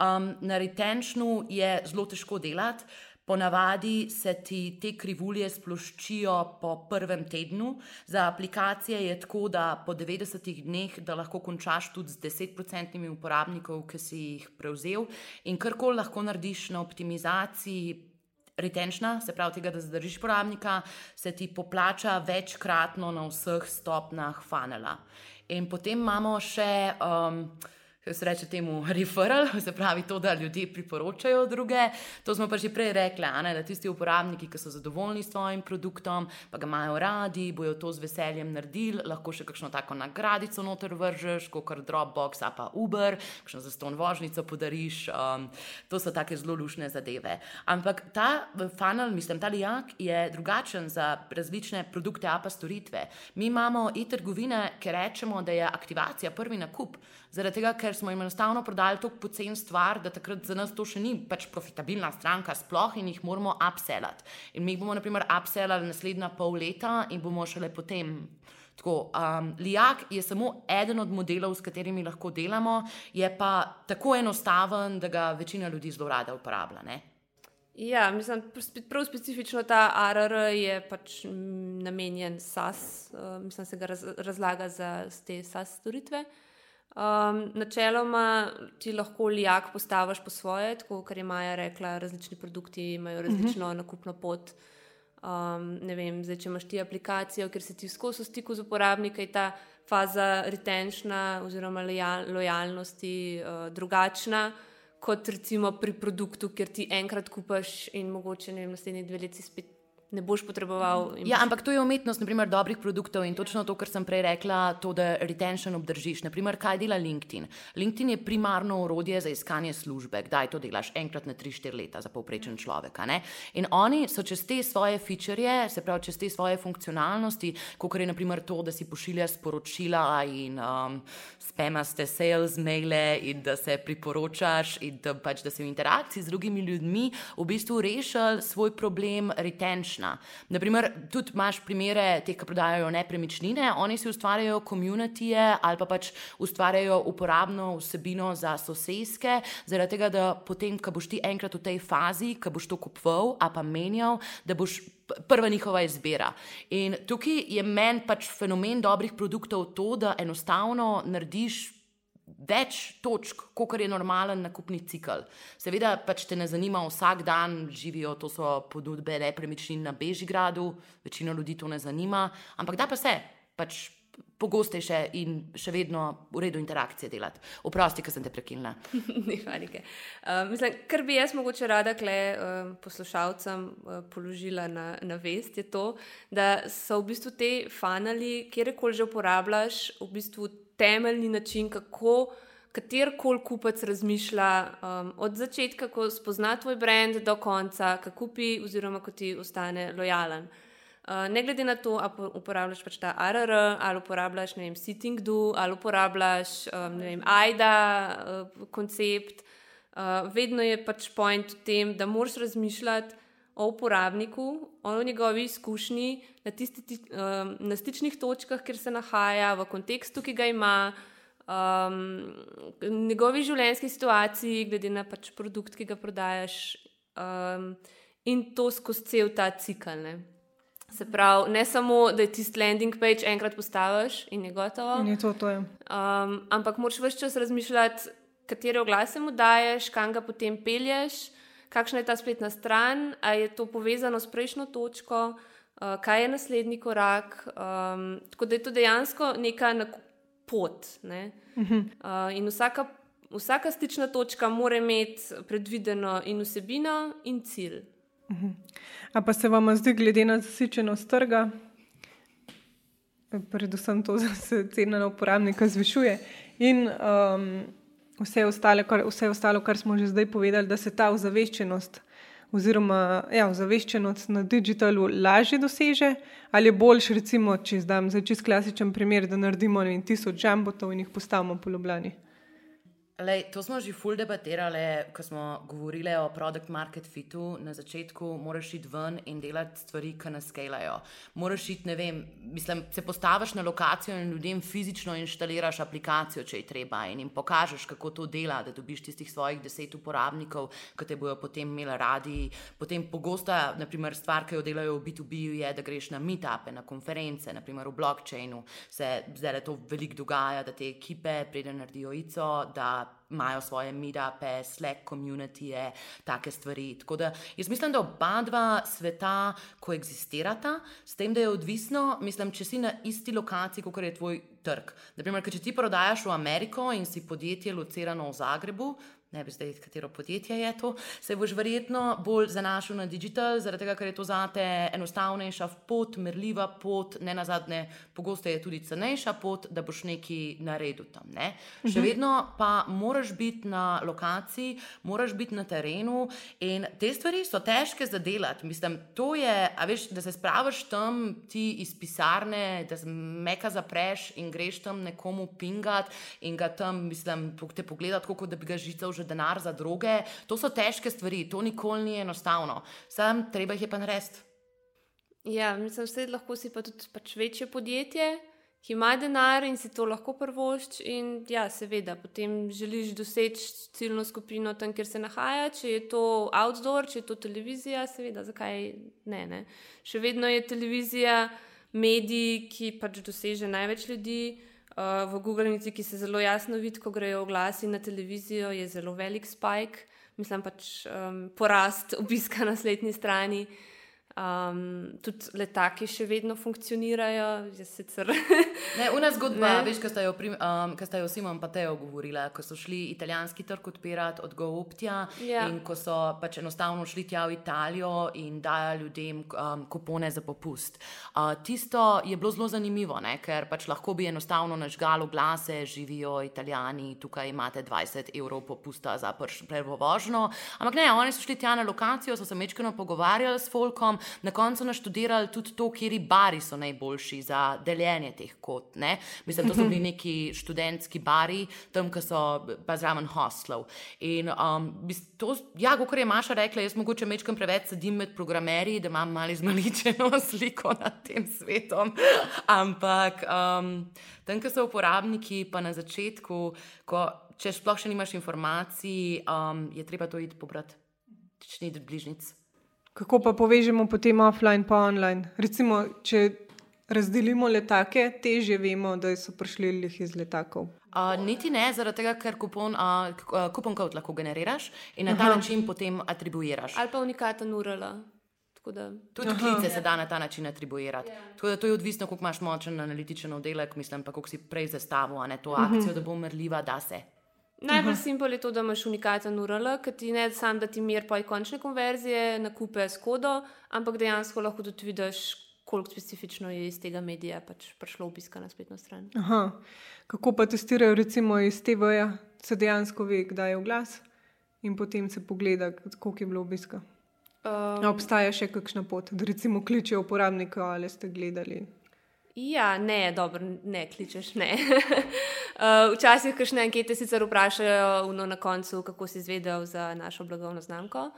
Um, na retentionu je zelo težko delati. Ponavadi se ti te krivulje sploščijo po prvem tednu, za aplikacije je tako, da po 90 dneh lahko končaš tudi z 10% uporabnikov, ki si jih prevzel, in karkoli lahko narediš na optimizaciji. Retenčna, se pravi, tega, da zadržiš porabnika, se ti poplača večkratno na vseh stopnjah funnela. In potem imamo še. Um, kako se reče temu, referral, <laughs> se pravi to, da ljudje priporočajo druge. To smo pa že prej rekli, ne, da tisti uporabniki, ki so zadovoljni s svojim produktom, pa ga imajo radi, bojo to z veseljem naredili, lahko še kakšno tako nagradico noter vržeš, kot kar Dropbox, pa Uber, kakšno zaston vožnico podariš. Um, to so take zelo lušne zadeve. Ampak ta funnel, mislim, ta lijak je drugačen za različne produkte, a pa storitve. Mi imamo e-trgovine, ki rečemo, da je aktivacija prvi nakup. Zaradi tega, ker smo jim enostavno prodali tako pocen stvar, da takrat za nas to še ni pač profitabilna stranka, sploh in jih moramo upsellati. In mi bomo, naprimer, upsellali naslednja pol leta in bomo šele potem. Tako, um, Lijak je samo eden od modelov, s katerimi lahko delamo, je pa tako enostaven, da ga večina ljudi zelo rada uporablja. Ne? Ja, mislim, prav specifično ta ARR je pač namenjen SAS, uh, mislim, se ga raz, razlaga za te SAS storitve. Um, načeloma ti lahko lijak postaviš po svoje, tako kot je Maja rekla, različni produkti imajo različno uh mhm. -huh. nakupno pot. Um, ne vem, zdaj, če imaš ti aplikacijo, ker se ti skozi stiku z uporabniki, je ta faza retenčna oziroma lojalnosti uh, drugačna kot recimo pri produktu, ker ti enkrat kupaš in mogoče ne vem, naslednji dve leti spet ne boš potreboval. Ja, boš... ampak to je umetnost, naprimer, dobrih produktov in točno to, kar sem prej rekla, to, da retention obdržiš. Naprimer, kaj dela LinkedIn? LinkedIn je primarno orodje za iskanje službe. Kdaj to delaš? Enkrat na 3-4 leta za povprečen človek. In oni so čez te svoje feature, se pravi, čez te svoje funkcionalnosti, kot je naprimer to, da si pošiljaš sporočila in um, spemaste sales maile in da se priporočaš in da, pač, da si v interakciji z drugimi ljudmi v bistvu rešil svoj problem retention uspešna. Naprimer, tudi imaš primere teh, ki prodajajo nepremičnine, oni si ustvarjajo komunitije ali pa pač ustvarjajo uporabno vsebino za sosedske, zaradi tega, da potem, ko boš ti enkrat v tej fazi, ko boš to kupoval, a pa menjal, da boš. Prva njihova izbira. In tukaj je meni pač fenomen dobrih produktov to, da enostavno narediš več točk, kot je normalen nakupni cikl. Seveda pač te ne zanima vsak dan, živijo to so ponudbe nepremičnin na Bežigradu, večino ljudi to ne zanima, ampak da pa se pač pogostejše in še vedno v redu interakcije delati. Oprosti, ker sem te prekinila. <laughs> Ni panike. Uh, mislim, kar bi jaz mogoče rada kle uh, poslušalcem uh, položila na, na vest, je to, da so v bistvu te fanali, kjerkoli že uporabljaš, v bistvu temeljni način, kako katerkoli kupec razmišlja um, od začetka, ko spozna tvoj brand, do konca, kako kupi, oziroma ko ti ostane lojalen. Uh, ne glede na to, ali uporabljaš pač ta ARR, ali uporabljaš vem, Sitting Do, ali uporabljaš um, vem, AIDA uh, koncept, uh, vedno je pač point v tem, da moraš razmišljati o uporabniku, o njegovi izkušnji na, tisti, um, na stičnih točkah, kjer se nahaja, v kontekstu, ki ga ima, um, njegovi življenjski situaciji, glede na pač produkt, ki ga prodajaš, um, in to skozi cel ta cikl. Ne. Se pravi, ne samo, da je tisti landing page enkrat postaviš in je gotovo. In je to, to je. Um, ampak moraš vse čas razmišljati, katere oglase mu daješ, kam ga potem pelješ kakšna je ta spletna stran, ali je to povezano s prejšnjo točko, uh, kaj je naslednji korak. Um, tako da je to dejansko neka pot. Ne? Uh, in vsaka, vsaka stična točka mora imeti predvideno in vsebino, in cilj. A pa se vam zdi, glede na zasičenost trga, predvsem to, <laughs> da se cena na uporabnika zvišuje. In um, vse, ostale, kar, vse ostalo, kar smo že zdaj povedali, da se ta ozaveščenost oziroma ja, ozaveščenost na digitalu lažje doseže, ali je boljš, recimo, če zdaj za čist klasičen primer, da naredimo ne, tisoč jambotov in jih postavimo po Ljubljani. Lej, to smo že ful debatirali, ko smo govorili o produkt market fitu. Na začetku moraš iti ven in delati stvari, ki nas skalajo. Moraš iti, ne vem, mislim, se postaviš na lokacijo in ljudem fizično inštaliraš aplikacijo, če je treba, in jim pokažeš, kako to dela, da dobiš tistih svojih deset uporabnikov, ki te bojo potem imeli radi. Potem pogosta, naprimer, stvar, ki jo delajo v B2B, je, da greš na meetupe, na konference, naprimer v blockchainu. Se zdaj to veliko dogaja, da te ekipe preden naredijo ICO imajo svoje meetupe, Slack community, take stvari. Tako da jaz mislim, da oba dva sveta koexistirata, s tem, da je odvisno, mislim, če si na isti lokaciji, kot je tvoj trg. Naprimer, če ti prodajaš v Ameriko in si podjetje locirano v Zagrebu, ne bi zdaj, katero podjetje je to, se boš verjetno bolj zanašal na digital, zaradi tega, ker je to zate enostavnejša pot, merljiva pot, ne na zadnje, pogosto je tudi cenejša pot, da boš nekaj naredil tam. Ne? Še mhm. vedno pa moraš biti na lokaciji, moraš biti na terenu in te stvari so težke za delati. Mislim, to je, a veš, da se spraviš tam ti iz pisarne, da meka zapreš in greš tam nekomu pingat in ga tam, mislim, te pogledati, kot da bi ga žical že denar za droge. To so težke stvari, to nikoli ni enostavno. Sam treba jih je pa narediti. Ja, mislim, da lahko si pa tudi pač večje podjetje, ki ima denar in si to lahko prvošč. In ja, seveda, potem želiš doseči ciljno skupino tam, kjer se nahaja. Če je to outdoor, če je to televizija, seveda, zakaj ne. ne? Še vedno je televizija medij, ki pač doseže največ ljudi. Uh, v Google News, ki se zelo jasno vidi, ko grejo oglasi na televizijo, je zelo velik spike, mislim pač um, porast obiska na spletni strani. Um, tudi letaki še vedno funkcionirajo, že sicer. <laughs> ne, una zgodba, ne. veš, kaj sta jo, um, jo Simon in Teo govorila, ko so šli italijanski trg odpirati od Gooptja ja. in ko so pač enostavno šli tja v Italijo in dajali ljudem um, kupone za popust. Uh, tisto je bilo zelo zanimivo, ne, ker pač lahko bi enostavno nažgalo glase, živijo italijani, tukaj imate 20 evrov popusta za prvo vožnjo. Ampak ne, oni so šli tja na lokacijo, so se mečkano pogovarjali s Folkom na koncu naštudirali tudi to, kje bari so najboljši za deljenje teh kot. Ne? Mislim, da so bili <laughs> neki študentski bari, tam, ki so pa zraven hostlov. In um, to, ja, kot je Maša rekla, jaz mogoče mečkam preveč sedim med programerji, da imam malo izmaličeno <laughs> sliko nad tem svetom. Ampak um, tam, ki so uporabniki, pa na začetku, ko, če sploh še nimaš informacij, um, je treba to iti pobrati. Če ni bližnjic. Kako pa povežemo potem offline in online? Recimo, če razdelimo letake, teže vemo, da so prišli jih iz letakov. Uh, niti ne, zaradi tega, ker kupon, uh, kupon kod lahko generiraš in na ta Aha. način potem atribuiraš. Ali pa unikaten URL. Da... Tudi klice se da na ta način atribuirati. Yeah. Ja. To je odvisno, koliko imaš močen analitičen oddelek, mislim pa, koliko si prej zastavil ne, to mhm. akcijo, uh -huh. da bo umrljiva, da se. Najbolj uh -huh. simpel je to, da imaš unikaten URL, ki ti ne sam da ti mir poj končne konverzije, nakupe s kodo, ampak dejansko lahko tudi vidiš, koliko specifično je iz tega medija pač prišlo obiska na spletno stran. Aha. Kako pa testirajo recimo iz TV-ja, se dejansko ve, kdaj je v glas in potem se pogleda, koliko je bilo obiska. Um, obstaja še kakšna pot, da recimo kličejo uporabnika ali ste gledali? Ja, ne, dobro, ne kličeš. Ne. uh, <laughs> včasih, kakšne ankete sicer vprašajo na koncu, kako si izvedel za našo blagovno znamko.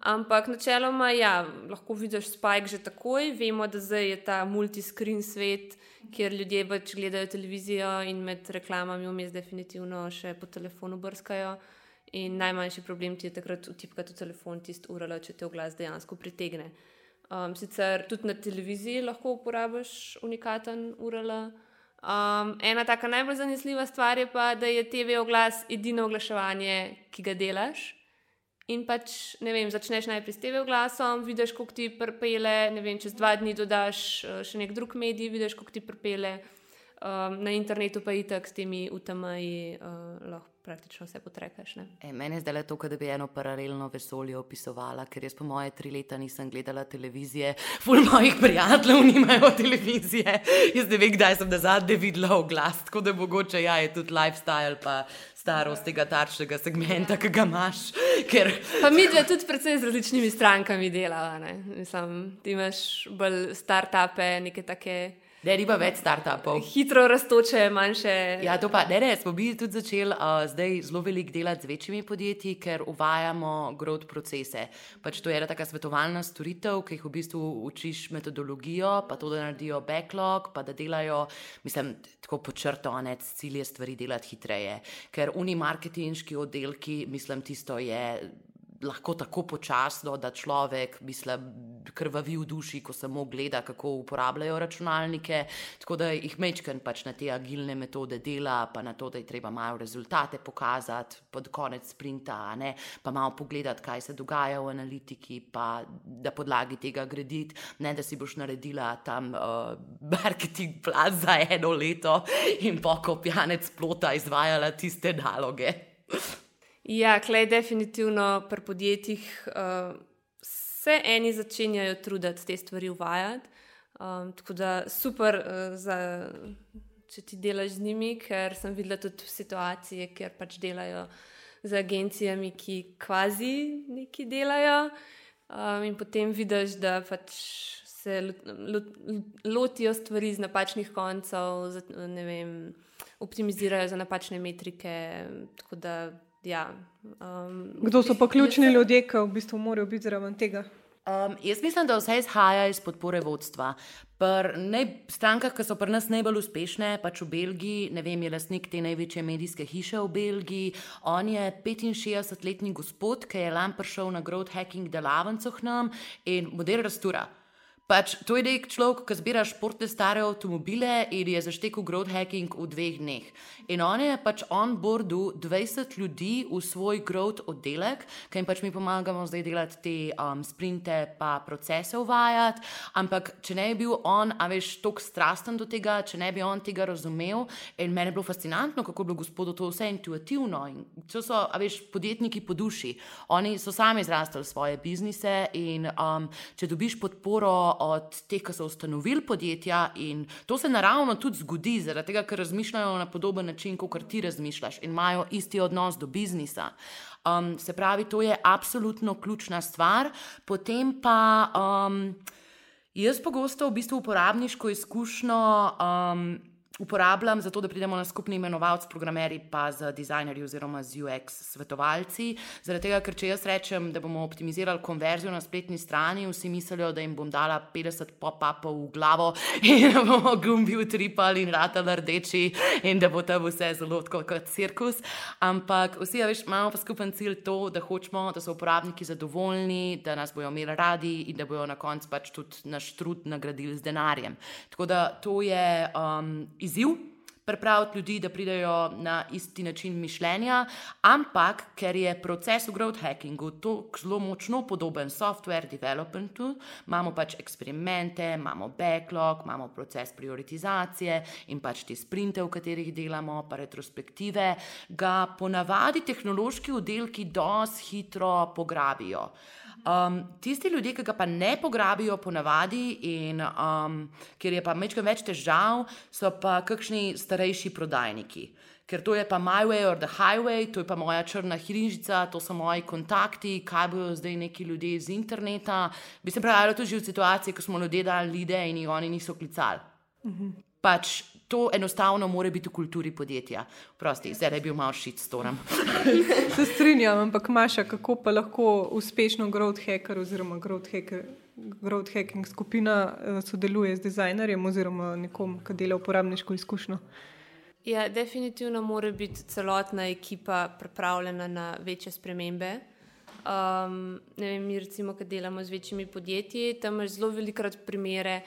Ampak načeloma, ja, lahko vidiš spajk že takoj. Vemo, da zdaj je ta multiscreen svet, kjer ljudje pač gledajo televizijo in med reklamami vmes definitivno še po telefonu brskajo. In najmanjši problem ti je takrat utipkati v telefon tisti URL, če te v glas dejansko pritegne. Um, sicer tudi na televiziji lahko uporabiš unikaten URL. Um, ena taka najbolj zanesljiva stvar je pa, da je TV oglas edino oglaševanje, ki ga delaš. In pač, ne vem, začneš najprej s TV oglasom, vidiš, kako ti prpele, ne vem, čez dva dni dodaš uh, še nek drug medij, vidiš, kako ti prpele. Um, na internetu pa je tako s temi UTM-ji uh, lahko praktično vse potrekaš. E, meni je zdaj to, da bi eno paralelno vesolje opisovala, ker jaz po moje tri leta nisem gledala televizije, ful mojih prijateljev nimajo televizije. Jaz ne vem, kdaj sem nazadnje videla oglas, tako da mogoče ja, je tudi lifestyle. Starost tega tarčnega segmenta, ki ga imaš. Ker... Pa mi dve tudi predvsem z različnimi strankami delamo. Ti imaš bolj start-upe, neke take. Ne, nima več startupov. Hitro raztoče, manjše. Ja, to pa ne, ne, smo mi tudi začeli uh, zdaj zelo veliko delati z večjimi podjetji, ker uvajamo growth procese. Pač to je ena taka svetovalna storitev, ki jih v bistvu učiš metodologijo, pa to, da naredijo backlog, pa da delajo, mislim, tako počrto, ne, cilj je stvari delati hitreje. Ker unimarketinški oddelki, mislim, tisto je lahko tako počasno, da človek misli, krvavi v duši, ko samo gleda, kako uporabljajo računalnike. Tako da jih mečken pač na te agilne metode dela, pa na to, da je treba malo rezultate pokazati pod konec sprinta, ne? pa malo pogledati, kaj se dogaja v analitiki, pa da podlagi tega graditi, ne da si boš naredila tam uh, marketing plan za eno leto in pokopjanec plota izvajala tiste naloge. Ja, klej definitivno pri podjetjih uh, se eni začenjajo truditi te stvari uvajati. Um, tako da super, uh, za, če ti delaš z njimi, ker sem videla tudi situacije, kjer pač delajo z agencijami, ki kvazi neki delajo. Um, in potem vidiš, da pač se lotijo stvari z napačnih koncev, vem, optimizirajo za napačne metrike. Ja, um, Kdo so pa ključni ljudje, ki v bistvu morajo biti zraven tega? Um, jaz mislim, da vse izhaja iz podpore vodstva. Pri strankah, ki so pri nas najbolj uspešne, pač v Belgiji, ne vem, je lastnik te največje medijske hiše v Belgiji. On je 65-letni gospod, ki je lani prišel na growth hacking delavnico k nam in model rastura. Pač, to je nek človek, ki zbira športne stare avtomobile in je zaštekel growth hacking v dveh dneh. In on je pač on boardu 20 ljudi v svoj growth oddelek, ki jim pač mi pomagamo zdaj delati te um, sprinte, pa procese uvajati. Ampak, če ne bi bil on, a veš, tako strasten do tega, če ne bi on tega razumel, in meni je bilo fascinantno, kako je bilo gospodu to vse intuitivno. In to so, a veš, podjetniki po duši. Oni so sami izrastali svoje biznise in um, če dobiš podporo, od teh, ki so ustanovili podjetja, in to se naravno tudi zgodi, zaradi tega, ker razmišljajo na podoben način, kot ti razmišljaš, in imajo isti odnos do biznisa. Um, se pravi, to je absolutno ključna stvar. Potem pa um, jaz pogosto v bistvu uporabniško izkušnjo. Um, uporabljam za to, da pridemo na skupni imenovalec, programeri, pa z dizajnerji oziroma z UX svetovalci. Zaradi tega, ker če jaz rečem, da bomo optimizirali konverzijo na spletni strani, vsi mislijo, da jim bom dala 50 pop-upov v glavo <laughs> in da bomo gumbi utripali in ratali rdeči in da bo tam vse zelo kot cirkus. Ampak vsi, ja, veš, imamo pa skupen cilj to, da hočemo, da so uporabniki zadovoljni, da nas bojo imeli radi in da bojo na koncu pač tudi naš trud nagradili z denarjem. Tako da to je um, izziv. pripraviti ljudi, da pridejo na isti način mišljenja, ampak ker je proces v growth hackingu tako zelo močno podoben software developmentu, imamo pač eksperimente, imamo backlog, imamo proces prioritizacije in pač te sprinte, v katerih delamo, pa retrospektive, ga ponavadi tehnološki oddelki dosti hitro pograbijo. Um, tisti ljudje, ki ga pa ne pograbijo po navadi, in um, ker je pa nekaj več težav, so pa kakšni starejši prodajniki. Ker to je pa my way or the highway, to je pa moja črna hirinžica, to so moji kontakti, kaj bojo zdaj neki ljudje iz interneta. Bi se pravilo tudi v situaciji, ko smo ljudje dali lide in jih oni niso klicali. -huh. Pač to enostavno mora biti v kulturi podjetja. Prosti, zdaj je bil malo šit s tonem. <laughs> Se strinjam, ampak Maša, kako pa lahko uspešno growth hacker oziroma growth, hacker, growth hacking skupina eh, sodeluje z dizajnerjem oziroma nekom, ki dela uporabniško izkušnjo? Ja, definitivno mora biti celotna ekipa pripravljena na večje spremembe. Um, vem, mi, recimo, ki delamo z večjimi podjetji, tam imaš zelo velikrat primere,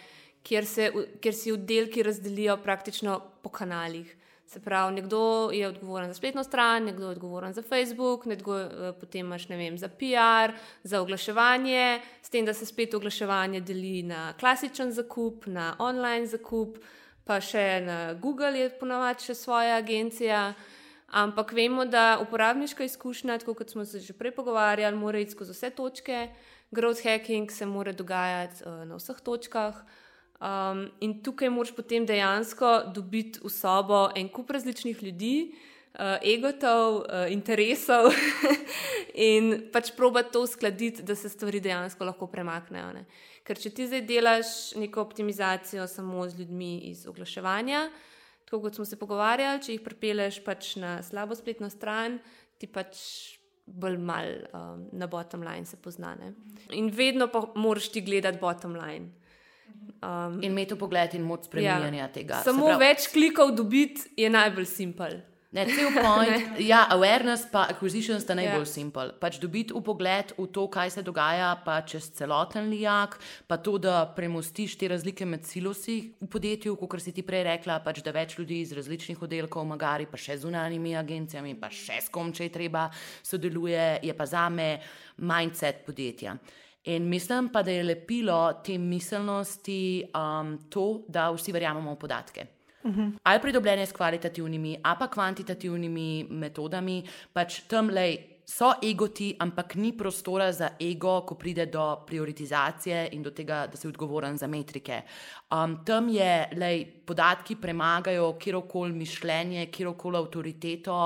kjer, se, kjer si oddelki razdelijo praktično po kanalih. Se pravi, nekdo je odgovoren za spletno stran, nekdo je odgovoren za Facebook, nekdo eh, potem imaš vem, za PR, za oglaševanje, s tem, da se spet oglaševanje deli na klasičen zakup, na online zakup, pa še na Google je ponavadi še svoja agencija. Ampak vemo, da uporabniška izkušnja, tako kot smo se že prej pogovarjali, mora iti skozi vse točke, growth hacking se mora dogajati uh, na vseh točkah. Um, in tukaj moraš potem dejansko dobiti v sobo en kup različnih ljudi, uh, egotov, uh, interesov <laughs> in pač proba to uskladiti, da se stvari dejansko lahko premaknejo. Ne? Ker če ti zdaj delaš neko optimizacijo samo z ljudmi iz oglaševanja, tako kot smo se pogovarjali, če jih pripeleš pač na slabo spletno stran, ti pač. Bolj malo um, na bottom line se poznane. In vedno pa moraš ti gledati bottom line. Um, in imeti pogled in moč spremenjanja ja. tega. Samo pravi, več klikov dobiti je najbolj simpel. Ne, cel point. <laughs> ja, awareness pa acquisition sta najbolj yeah. Ja. simpel. Pač dobiti pogled v to, kaj se dogaja, pa čez celoten lijak, pa to, da premostiš te razlike med silosi v podjetju, kot si ti prej rekla, pač da več ljudi iz različnih oddelkov, magari pa še zunanjimi agencijami, pa še s kom, če je treba, sodeluje, je pa za me mindset podjetja. In mislim pa, da je lepilo te miselnosti um, to, da vsi verjamemo v podatke. Uh -huh. Ali pridobljene s kvalitativnimi, ali pa kvantitativnimi metodami, pač tam lej so egoti, ampak ni prostora za ego, ko pride do prioritizacije in do tega, da si odgovoren za metrike. Um, tam je, lej, podatki premagajo kjerkoli mišljenje, kjerkoli avtoriteto,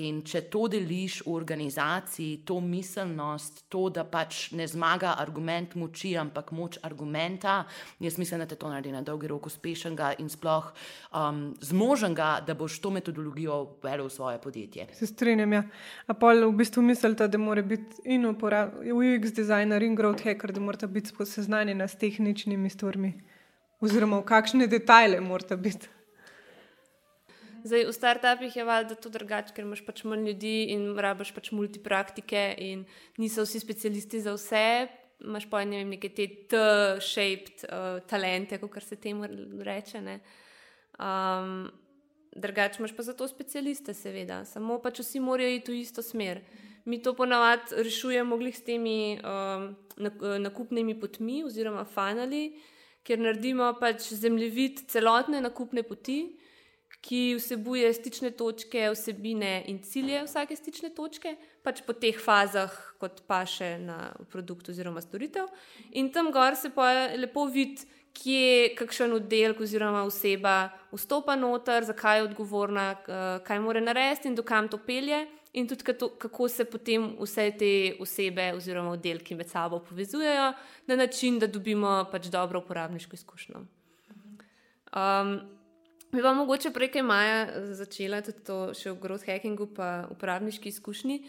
in če to deliš v organizaciji, to miselnost, to, da pač ne zmaga argument moči, ampak moč argumenta, jaz mislim, da te to naredi na dolgi rok uspešnega in sploh um, zmoženega, da boš to metodologijo uvedel v svoje podjetje. Se strinjam. Ja. A pa v bistvu mislite, da mora biti in UX designer in growth hacker, da morata biti seznanjena s tehničnimi stvarmi, oziroma v kakšne detajle morata biti. Zdaj, v startupih je valjda to drugače, ker imaš pač manj ljudi in rabiš pač multipraktike, in niso vsi specialisti za vse. Imáš pa ne vem, neke te T-shaped uh, talente, kot se temu reče. Um, drugače imaš pa za to specialiste, seveda, samo pač vsi morajo iti v isto smer. Uh, mi to ponavadi rešujemo s temi um, nakupnimi potmi oziroma fanali, ker naredimo pač zemljevid celotne nakupne poti, ki vsebuje stične točke, vsebine in cilje vsake stične točke, pač po teh fazah, kot pa še na produkt oziroma storitev. In tam gor se pa lepo vidi. Kje kakšen oddelek oziroma oseba vstopa noter, zakaj je odgovorna, kaj mora narediti in dokam to pelje in tudi kako se potem vse te osebe oziroma oddelki med sabo povezujejo na način, da dobimo pač dobro uporabniško izkušnjo. Um, mi pa mogoče prej, kaj Maja začela tudi to še v growth hackingu, pa uporabniški izkušnji.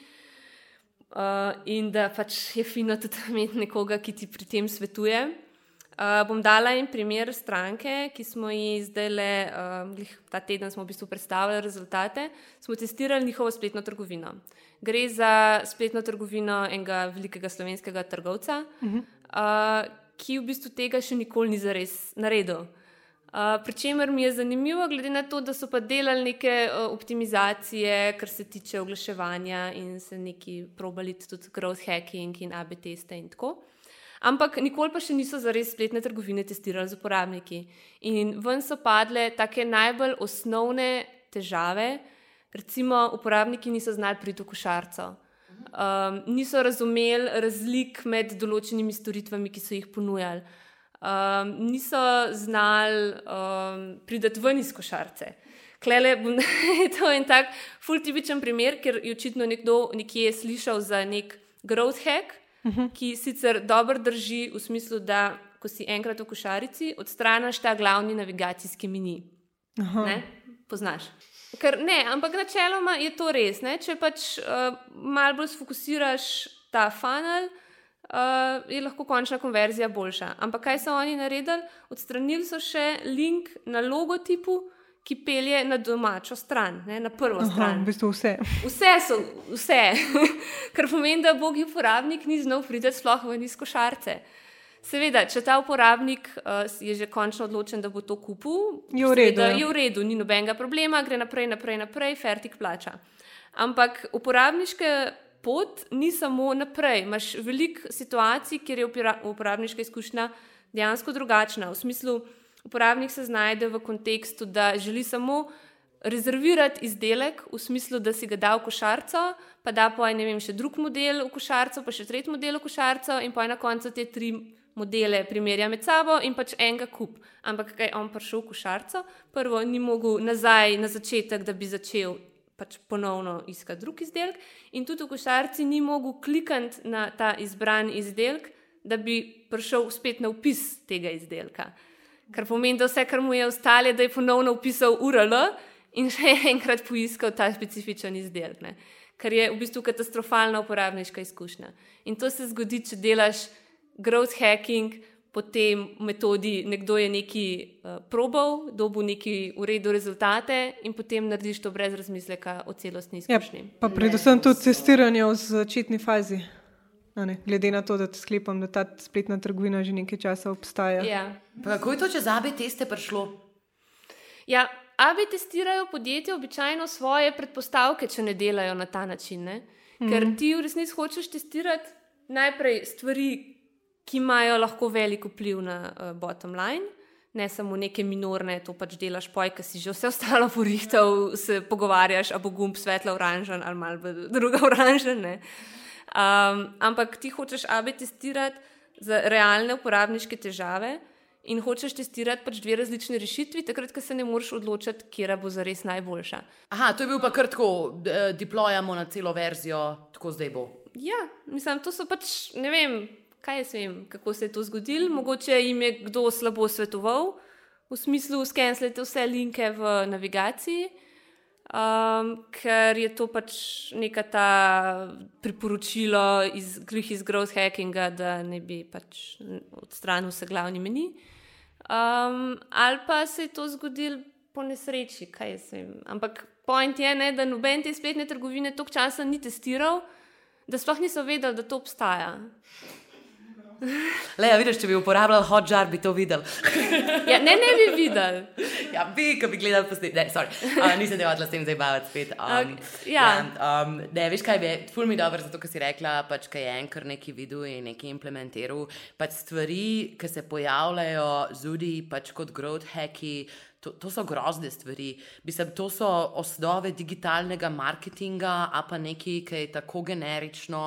Uh, in da pač je fino tudi <laughs> imeti nekoga, ki ti pri tem svetuje. Uh, bom dala en primer stranke, ki smo jih zdaj le, uh, ta teden smo v bistvu predstavili rezultate. Smo testirali njihovo spletno trgovino. Gre za spletno trgovino enega velikega slovenskega trgovca, uh -huh. uh, ki v bistvu tega še nikoli ni zares naredil. Uh, Pričemer mi je zanimivo, glede na to, da so pa delali neke uh, optimizacije, kar se tiče oglaševanja in se neki probali tudi growth hacking in AB teste in tako. Ampak nikoli pa še niso za res spletne trgovine testirali z uporabniki. In ven so padle take najbolj osnovne težave, recimo uporabniki niso znali priti v košarco. Um, niso razumeli razlik med določenimi storitvami, ki so jih ponujali um, niso znali um, priti ven iz košarce. Klele, <laughs> to je en tak fultipičen primer, ker je očitno nekdo nekje slišal za nek growth hack, uh mhm. -huh. ki sicer dobro drži v smislu, da ko si enkrat v košarici, odstraniš ta glavni navigacijski mini. Ne? Poznaš. Ker ne, ampak načeloma je to res. Ne? Če pač uh, malo bolj sfokusiraš ta funnel, uh, je lahko končna konverzija boljša. Ampak kaj so oni naredili? Odstranili so še link na logotipu. Ki pelje na domačo stran, ne, na prvo Aha, stran. V bistvu vse. Vse so, vse. <laughs> Kar pomeni, da bogi uporabnik ni znal priti sploh v nizko šarce. Seveda, če ta uporabnik uh, je že končno odločen, da bo to kupil, je v redu. Ja. Je v redu, ni nobenega problema, gre naprej, naprej, naprej, fertik plača. Ampak uporabniške pot ni samo naprej. Imáš veliko situacij, kjer je uporabniška izkušnja dejansko drugačna. V smislu, uporabnik se znajde v kontekstu, da želi samo rezervirati izdelek, v smislu, da si ga da v košarico, pa da pa je še drug model v košarico, pa še tretji model v košarico, in pa je na koncu te tri modele primerja med sabo in pač enega kup. Ampak kaj on prišel v košarico, prvo ni mogel nazaj na začetek, da bi začel pač ponovno iskati drug izdelek, in tudi v košarci ni mogel klikati na ta izbran izdelek, da bi prišel spet na opis tega izdelka. Kar pomeni, da vse, kar mu je ostalo, da je ponovno upisal URL in še <laughs> enkrat poiskal ta specifičen izdelek, ne? kar je v bistvu katastrofalna uporabniška izkušnja. In to se zgodi, če delaš growth hacking, po tej metodi nekdo je nekaj uh, probal, dobil neki v redu rezultate in potem narediš to brez razmisleka o celostni ja, izkušnji. Ja, pa predvsem tudi testiranje v začetni fazi. Ne, glede na to, da sklepam, da ta spletna trgovina že nekaj časa obstaja. Ja. Kako je to čez AB teste prišlo? Ja, AB testirajo podjetja običajno svoje predpostavke, če ne delajo na ta način. Ne? Ker mm. ti v resnici hočeš testirati najprej stvari, ki imajo lahko veliko vpliv na uh, bottom line. Ne samo neke minorne, to pač delaš, poj, ki si že vse ostalo porihtal, se pogovarjaš, a bo gumb svetlo oranžen ali malo druga <laughs> oranžen. Um, ampak ti hočeš AB testirati za realne uporabniške težave in hočeš testirati pač dve različne rešitvi, takrat, ko se ne moreš odločiti, kera bo za res najboljša. Aha, to je bil pa kar tako, diplojamo na celo verzijo, tako zdaj bo. Ja, mislim, to so pač, ne vem kaj jaz vem, kako se je to zgodilo. Mogoče jim je kdo slabo svetoval, v smislu, skenslite vse linke v navigaciji, um, ker je to pač neka ta priporočilo iz, iz growth hackinga, da ne bi pač odstranil vse glavni meni. Um, ali pa se je to zgodilo po nesreči, kaj jaz vem. Ampak point je, ne, da noben te spletne trgovine toliko časa ni testiral. Da sploh niso vedeli, da to obstaja. Le, ja, vidiš, če bi uporabljal hotjar, bi to videl. ja, ne, ne bi videl. ja, bi, ko bi gledal posnetek. Ne, sorry, uh, nisem devala s tem zabavati spet. Um, okay, ja. ja um, ne, veš kaj, je ful mi dobro, zato ker si rekla, pač, kaj je enkar neki videl in neki implementiral. Pač stvari, ki se pojavljajo zudi, pač kot growth hacki. To, to so grozne stvari. Mislim, to so osnove digitalnega marketinga, a pa nekaj, ki je tako generično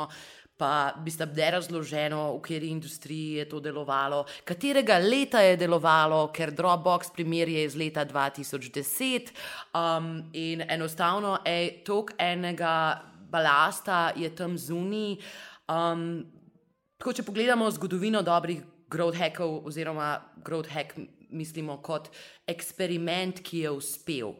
pa bi sta bile razloženo, v kateri industriji je to delovalo, katerega leta je delovalo, ker Dropbox primer je iz leta 2010 um, in enostavno je tok enega balasta je tam zunaj. Um, tako, če pogledamo zgodovino dobrih growth hackov oziroma growth hack mislimo kot eksperiment, ki je uspel.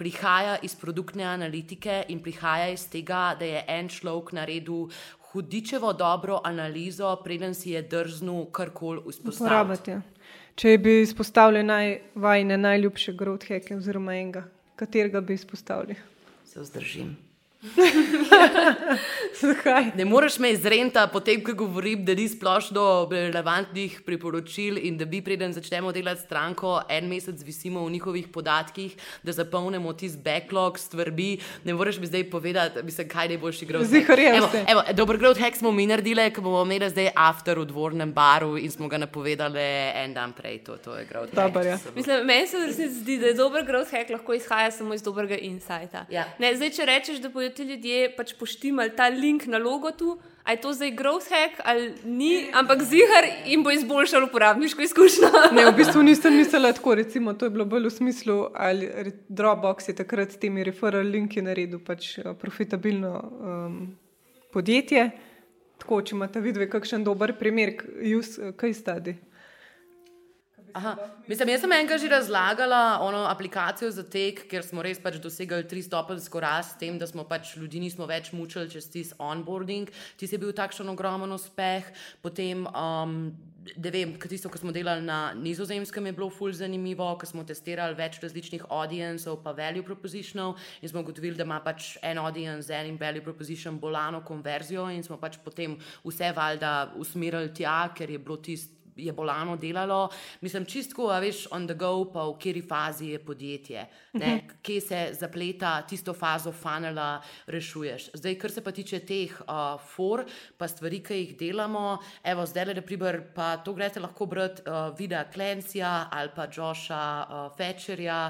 Prihaja iz produktne analitike in prihaja iz tega, da je en človek naredil hudičevo dobro analizo, preden si je drznil karkoli vzpostaviti. Če bi izpostavili naj, vajne najljubše growth hacke, oziroma enega, katerega bi izpostavili? Se vzdržim. Ne moreš me izrenta, potem ko govorim, da ni splošno relevantnih priporočil in da bi, preden začnemo delati stranko, en mesec visimo v njihovih podatkih, da zapolnimo tisti backlog stvari. Ne moreš mi zdaj povedati, mislim, kaj je najboljši growth. Zihar, dober growth hack smo mi naredili, ko bomo imeli zdaj after v dvornem baru in smo ga napovedali en dan prej. To, to je Dobar, hack. Ja. Mislim, meni se zdi, da je dober growth hack lahko izhaja samo iz dobrega insighta. Ja. Ne, zdaj, če rečeš, da bojo ti ljudje pač poštimali ta link na logo tu. Ali je to zdaj growth hack ali ni, ampak zihar jim bo izboljšal uporabniško izkušnjo. <laughs> ne, v bistvu nisem mislila tako, recimo, to je bilo bolj v smislu, ali Dropbox je takrat s temi referral linki naredil pač eh, profitabilno um, podjetje. Tako, če imate vidve kakšen dober primer, kaj stadi. Aha. Mislim, jaz sem enkrat že razlagala ono aplikacijo za tek, ker smo res pač dosegli tri stopenjsko rast, s tem, da smo pač ljudi nismo več mučili čez tisti onboarding. Ti si bil takšen ogromen uspeh. Potem, um, ne vem, tisto, kar smo delali na nizozemskem, je bilo fulj zanimivo, ker smo testirali več različnih audiencev, pa value propositionov in smo ugotovili, da ima pač en audience z enim value proposition bolano konverzijo in smo pač potem vse valjda usmerili tja, ker je bilo tisto je bolano delalo. Mislim, čistko, a veš, on the go, pa v kateri fazi je podjetje, ne, mhm. kje se zapleta tisto fazo funnela, rešuješ. Zdaj, kar se pa tiče teh uh, for, pa stvari, ki jih delamo, evo, zdaj le, da priber, pa to greste lahko brati uh, videa Clancyja ali pa Josha uh, Fetcherja,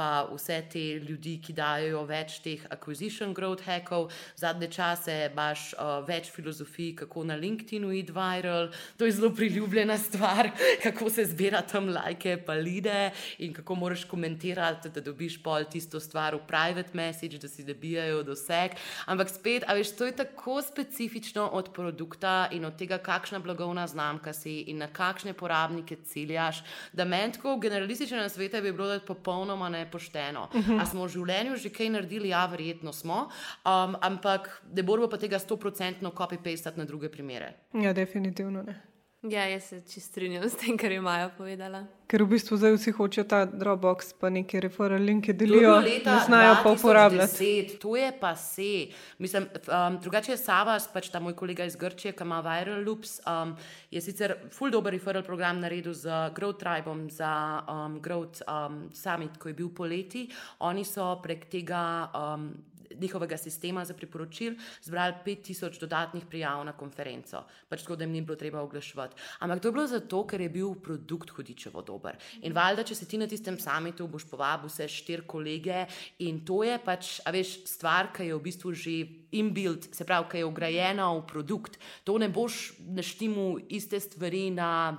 pa vse te ljudi, ki dajo več teh acquisition growth hackov. Zadnje čase imaš uh, več filozofij, kako na LinkedIn-u id viral, to je zelo priljubljena stvar <laughs> kako se zbira tam lajke, pa lide in kako moraš komentirati, da dobiš pol tisto stvar v private message, da si dobijajo doseg. Ampak spet, a veš, to je tako specifično od produkta in od tega, kakšna blagovna znamka si in na kakšne porabnike ciljaš, da meni tako generalistično na svetu bi bilo da popolnoma nepošteno. Uh -huh. A smo v življenju že kaj naredili? Ja, verjetno smo, um, ampak ne moramo pa tega 100% copy-pastati na druge primere. Ja, definitivno ne. Ja, jaz se čist strinjam s tem, kar je Maja povedala. Ker v bistvu zdaj vsi hočejo ta Dropbox, pa neke referral linke delijo, ne znajo pa uporabljati. To je pa se. Mislim, um, drugače je Savas, pač ta moj kolega iz Grčije, ki ima Viral Loops, um, je sicer full dober referral program naredil z Growth Tribom, za um, Growth um, Summit, ko je bil poleti. Oni so prek tega. Um, njihovega sistema za priporočil zbrali 5000 dodatnih prijav na konferenco, pač tako, da jim ni bilo treba oglaševati. Ampak to je bilo zato, ker je bil produkt hudičevo dober. In valjda, če se ti na tistem samitu boš povabil vse štiri kolege in to je pač, a veš, stvar, ki je v bistvu že inbuilt, se pravi, ki je ugrajena v produkt. To ne boš naštimu iste stvari na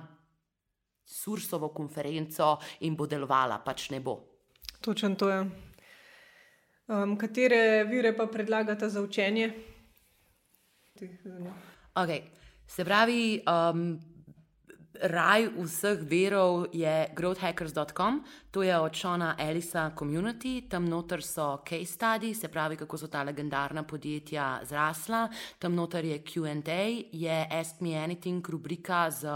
sursovo konferenco in bo delovala, pač ne bo. Točno to je. Um, katere vire pa predlagate za učenje? Okay. Se pravi, um, raj vseh verov je growthhackers.com, to je od Šona Elisa Community, tam noter so case studies, se pravi, kako so ta legendarna podjetja zrasla, tam noter je QA, je Ask Me Anything rubrika z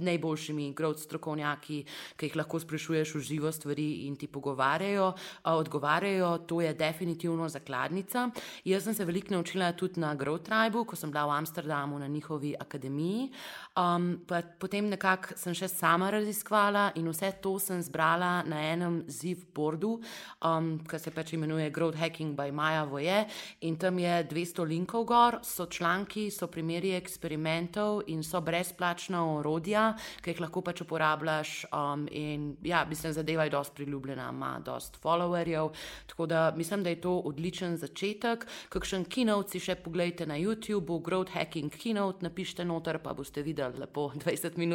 najboljšimi growth strokovnjaki, ki jih lahko sprašuješ v živo stvari in ti pogovarjajo, odgovarjajo, to je definitivno zakladnica. Jaz sem se veliko naučila tudi na Growth Tribu, ko sem bila v Amsterdamu na njihovi akademiji. Um, potem nekako sem še sama raziskvala in vse to sem zbrala na enem zivbordu, um, ki se pač imenuje Growth Hacking by Maja Voje. In tam je 200 linkov gor, so članki, so primeri eksperimentov in so brezplačna orodja, ki jih lahko pač uporabljaš. Um, in ja, mislim, zadeva je dosti priljubljena, ima dosti followerjev. Tako da mislim, da je to odličen začetek. Kakšen keynote si še pogledajte na YouTubu, Growth Hacking Keynote, napišite noter, pa boste videli lepo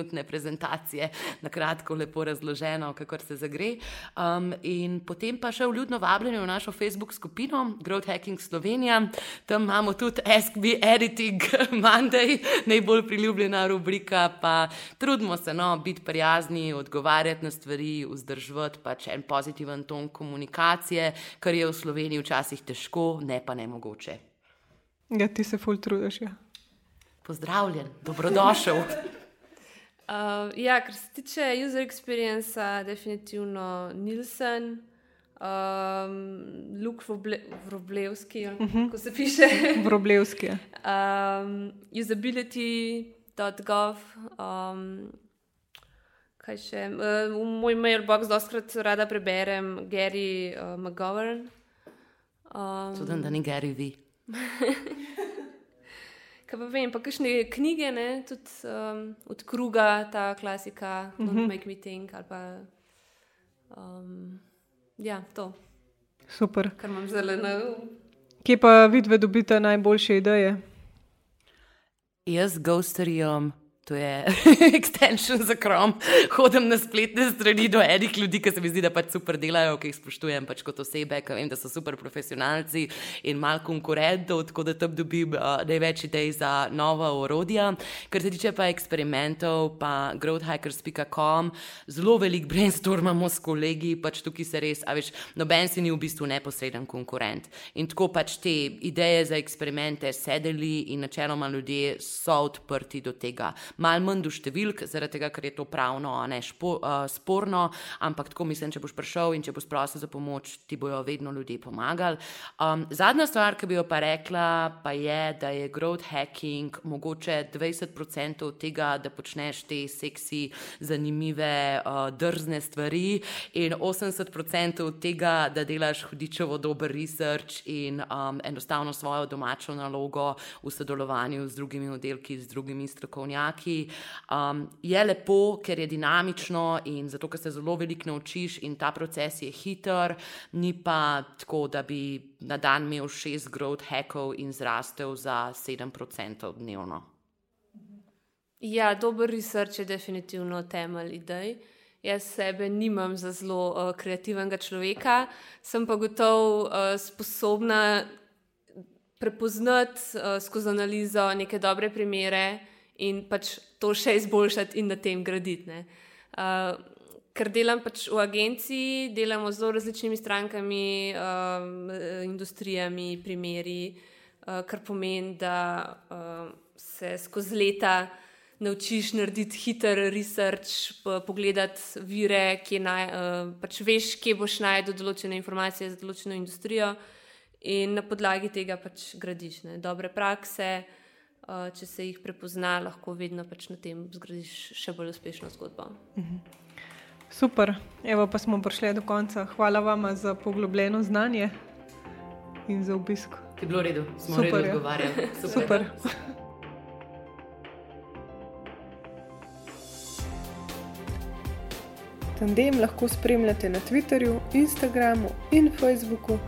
20-minutne prezentacije, na kratko, lepo razloženo, kako se zagre. Um, in potem pa še vljudno vabljeni v našo Facebook skupino Growth Hacking Slovenija. Tam imamo tudi Ask Me Editing <laughs> Monday, najbolj priljubljena rubrika. Pa trudimo se no, biti prijazni, odgovarjati na stvari, vzdrževati pač en pozitiven ton komunikacije, kar je v Sloveniji včasih težko, ne pa ne mogoče. Ja, ti se ful trudiš. Ja. Pozdravljen, dobrodošel. Uh, ja, kar se tiče user experience, definitivno Nilsen. um, Luk Vroblevski, uh. -huh. kako se piše. <laughs> Vroblevski. um, usability.gov. Um, kaj še? Uh, v moj mailbox doskrat rada preberem Gary uh, McGovern. Um, Čudem, da ni Gary V. <laughs> Kaj pa vem, pa kakšne knjige, ne? tudi um, od kruga, ta klasika, Don't mm -hmm. Make Me Think. ali Pa, um, ja, to, Super. kar imam zelo na Kje pa vidve dobite najboljše ideje? Jaz ghosterijem, to je <laughs> extension za Chrome, hodim na spletne strani do enih ljudi, ki se mi zdi, da pač super delajo, ki jih spoštujem pač kot osebe, ki vem, da so super profesionalci in mal konkurentov, tako da tam dobim uh, največ idej za nova orodja. Kar se tiče pa eksperimentov, pa growthhackers.com, zelo velik brainstormamo s kolegi, pač tukaj se res, a veš, noben si ni v bistvu neposreden konkurent. In tako pač te ideje za eksperimente sedeli in načeloma ljudje so odprti do tega. Mal manj do številk, zaradi tega, ker je to pravno ne špo, uh, sporno, ampak tako mislim, če boš prišel in če boš prosil za pomoč, ti bojo vedno ljudje pomagali. Um, zadnja stvar, ki bi jo pa rekla, pa je, da je growth hacking mogoče 20% od tega, da počneš te seksi, zanimive, uh, drzne stvari, in 80% od tega, da delaš hudičevo dober research in um, enostavno svojo domačo nalogo v sodelovanju z drugimi oddelki, z drugimi strokovnjaki. Um, je lepo, ker je dinamično in zato, ker se zelo veliko naučiš in ta proces je hiter, ni pa tako, da bi na dan imel šest growth hackov in zrastel za 7% dnevno. Ja, dober research je definitivno temelj idej. Jaz sebe nimam za zelo uh, kreativnega človeka, sem pa gotovo uh, sposobna prepoznati uh, skozi analizo neke dobre primere in pač to še izboljšati in na tem graditi. ne. Uh, ker delam pač v agenciji, delamo z zelo različnimi strankami, um, industrijami, primeri, uh, kar pomeni, da uh, se skozi leta naučiš narediti hiter research, po- pogledati vire, kje naj, uh, pač veš, kje boš najdel določene informacije za določeno industrijo in na podlagi tega pač gradiš ne. dobre prakse. Uh, če se jih prepozna, lahko vedno pač na tem zgradiš še bolj uspešno zgodbo. Super, evo pa smo prišli do konca. Hvala vam za poglobljeno znanje in za obisk. Je bilo v redu, smo Super, v redu ja. odgovarjali. <laughs> Super. Tandem lahko spremljate na Twitterju, Instagramu in Facebooku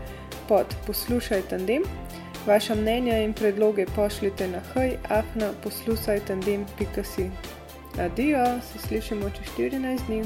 pod Poslušaj Tandem. Vaša mnenja in predloge pošljite na hajafna poslušaj tandem.si. Adijo, se slišimo čez 14 dni.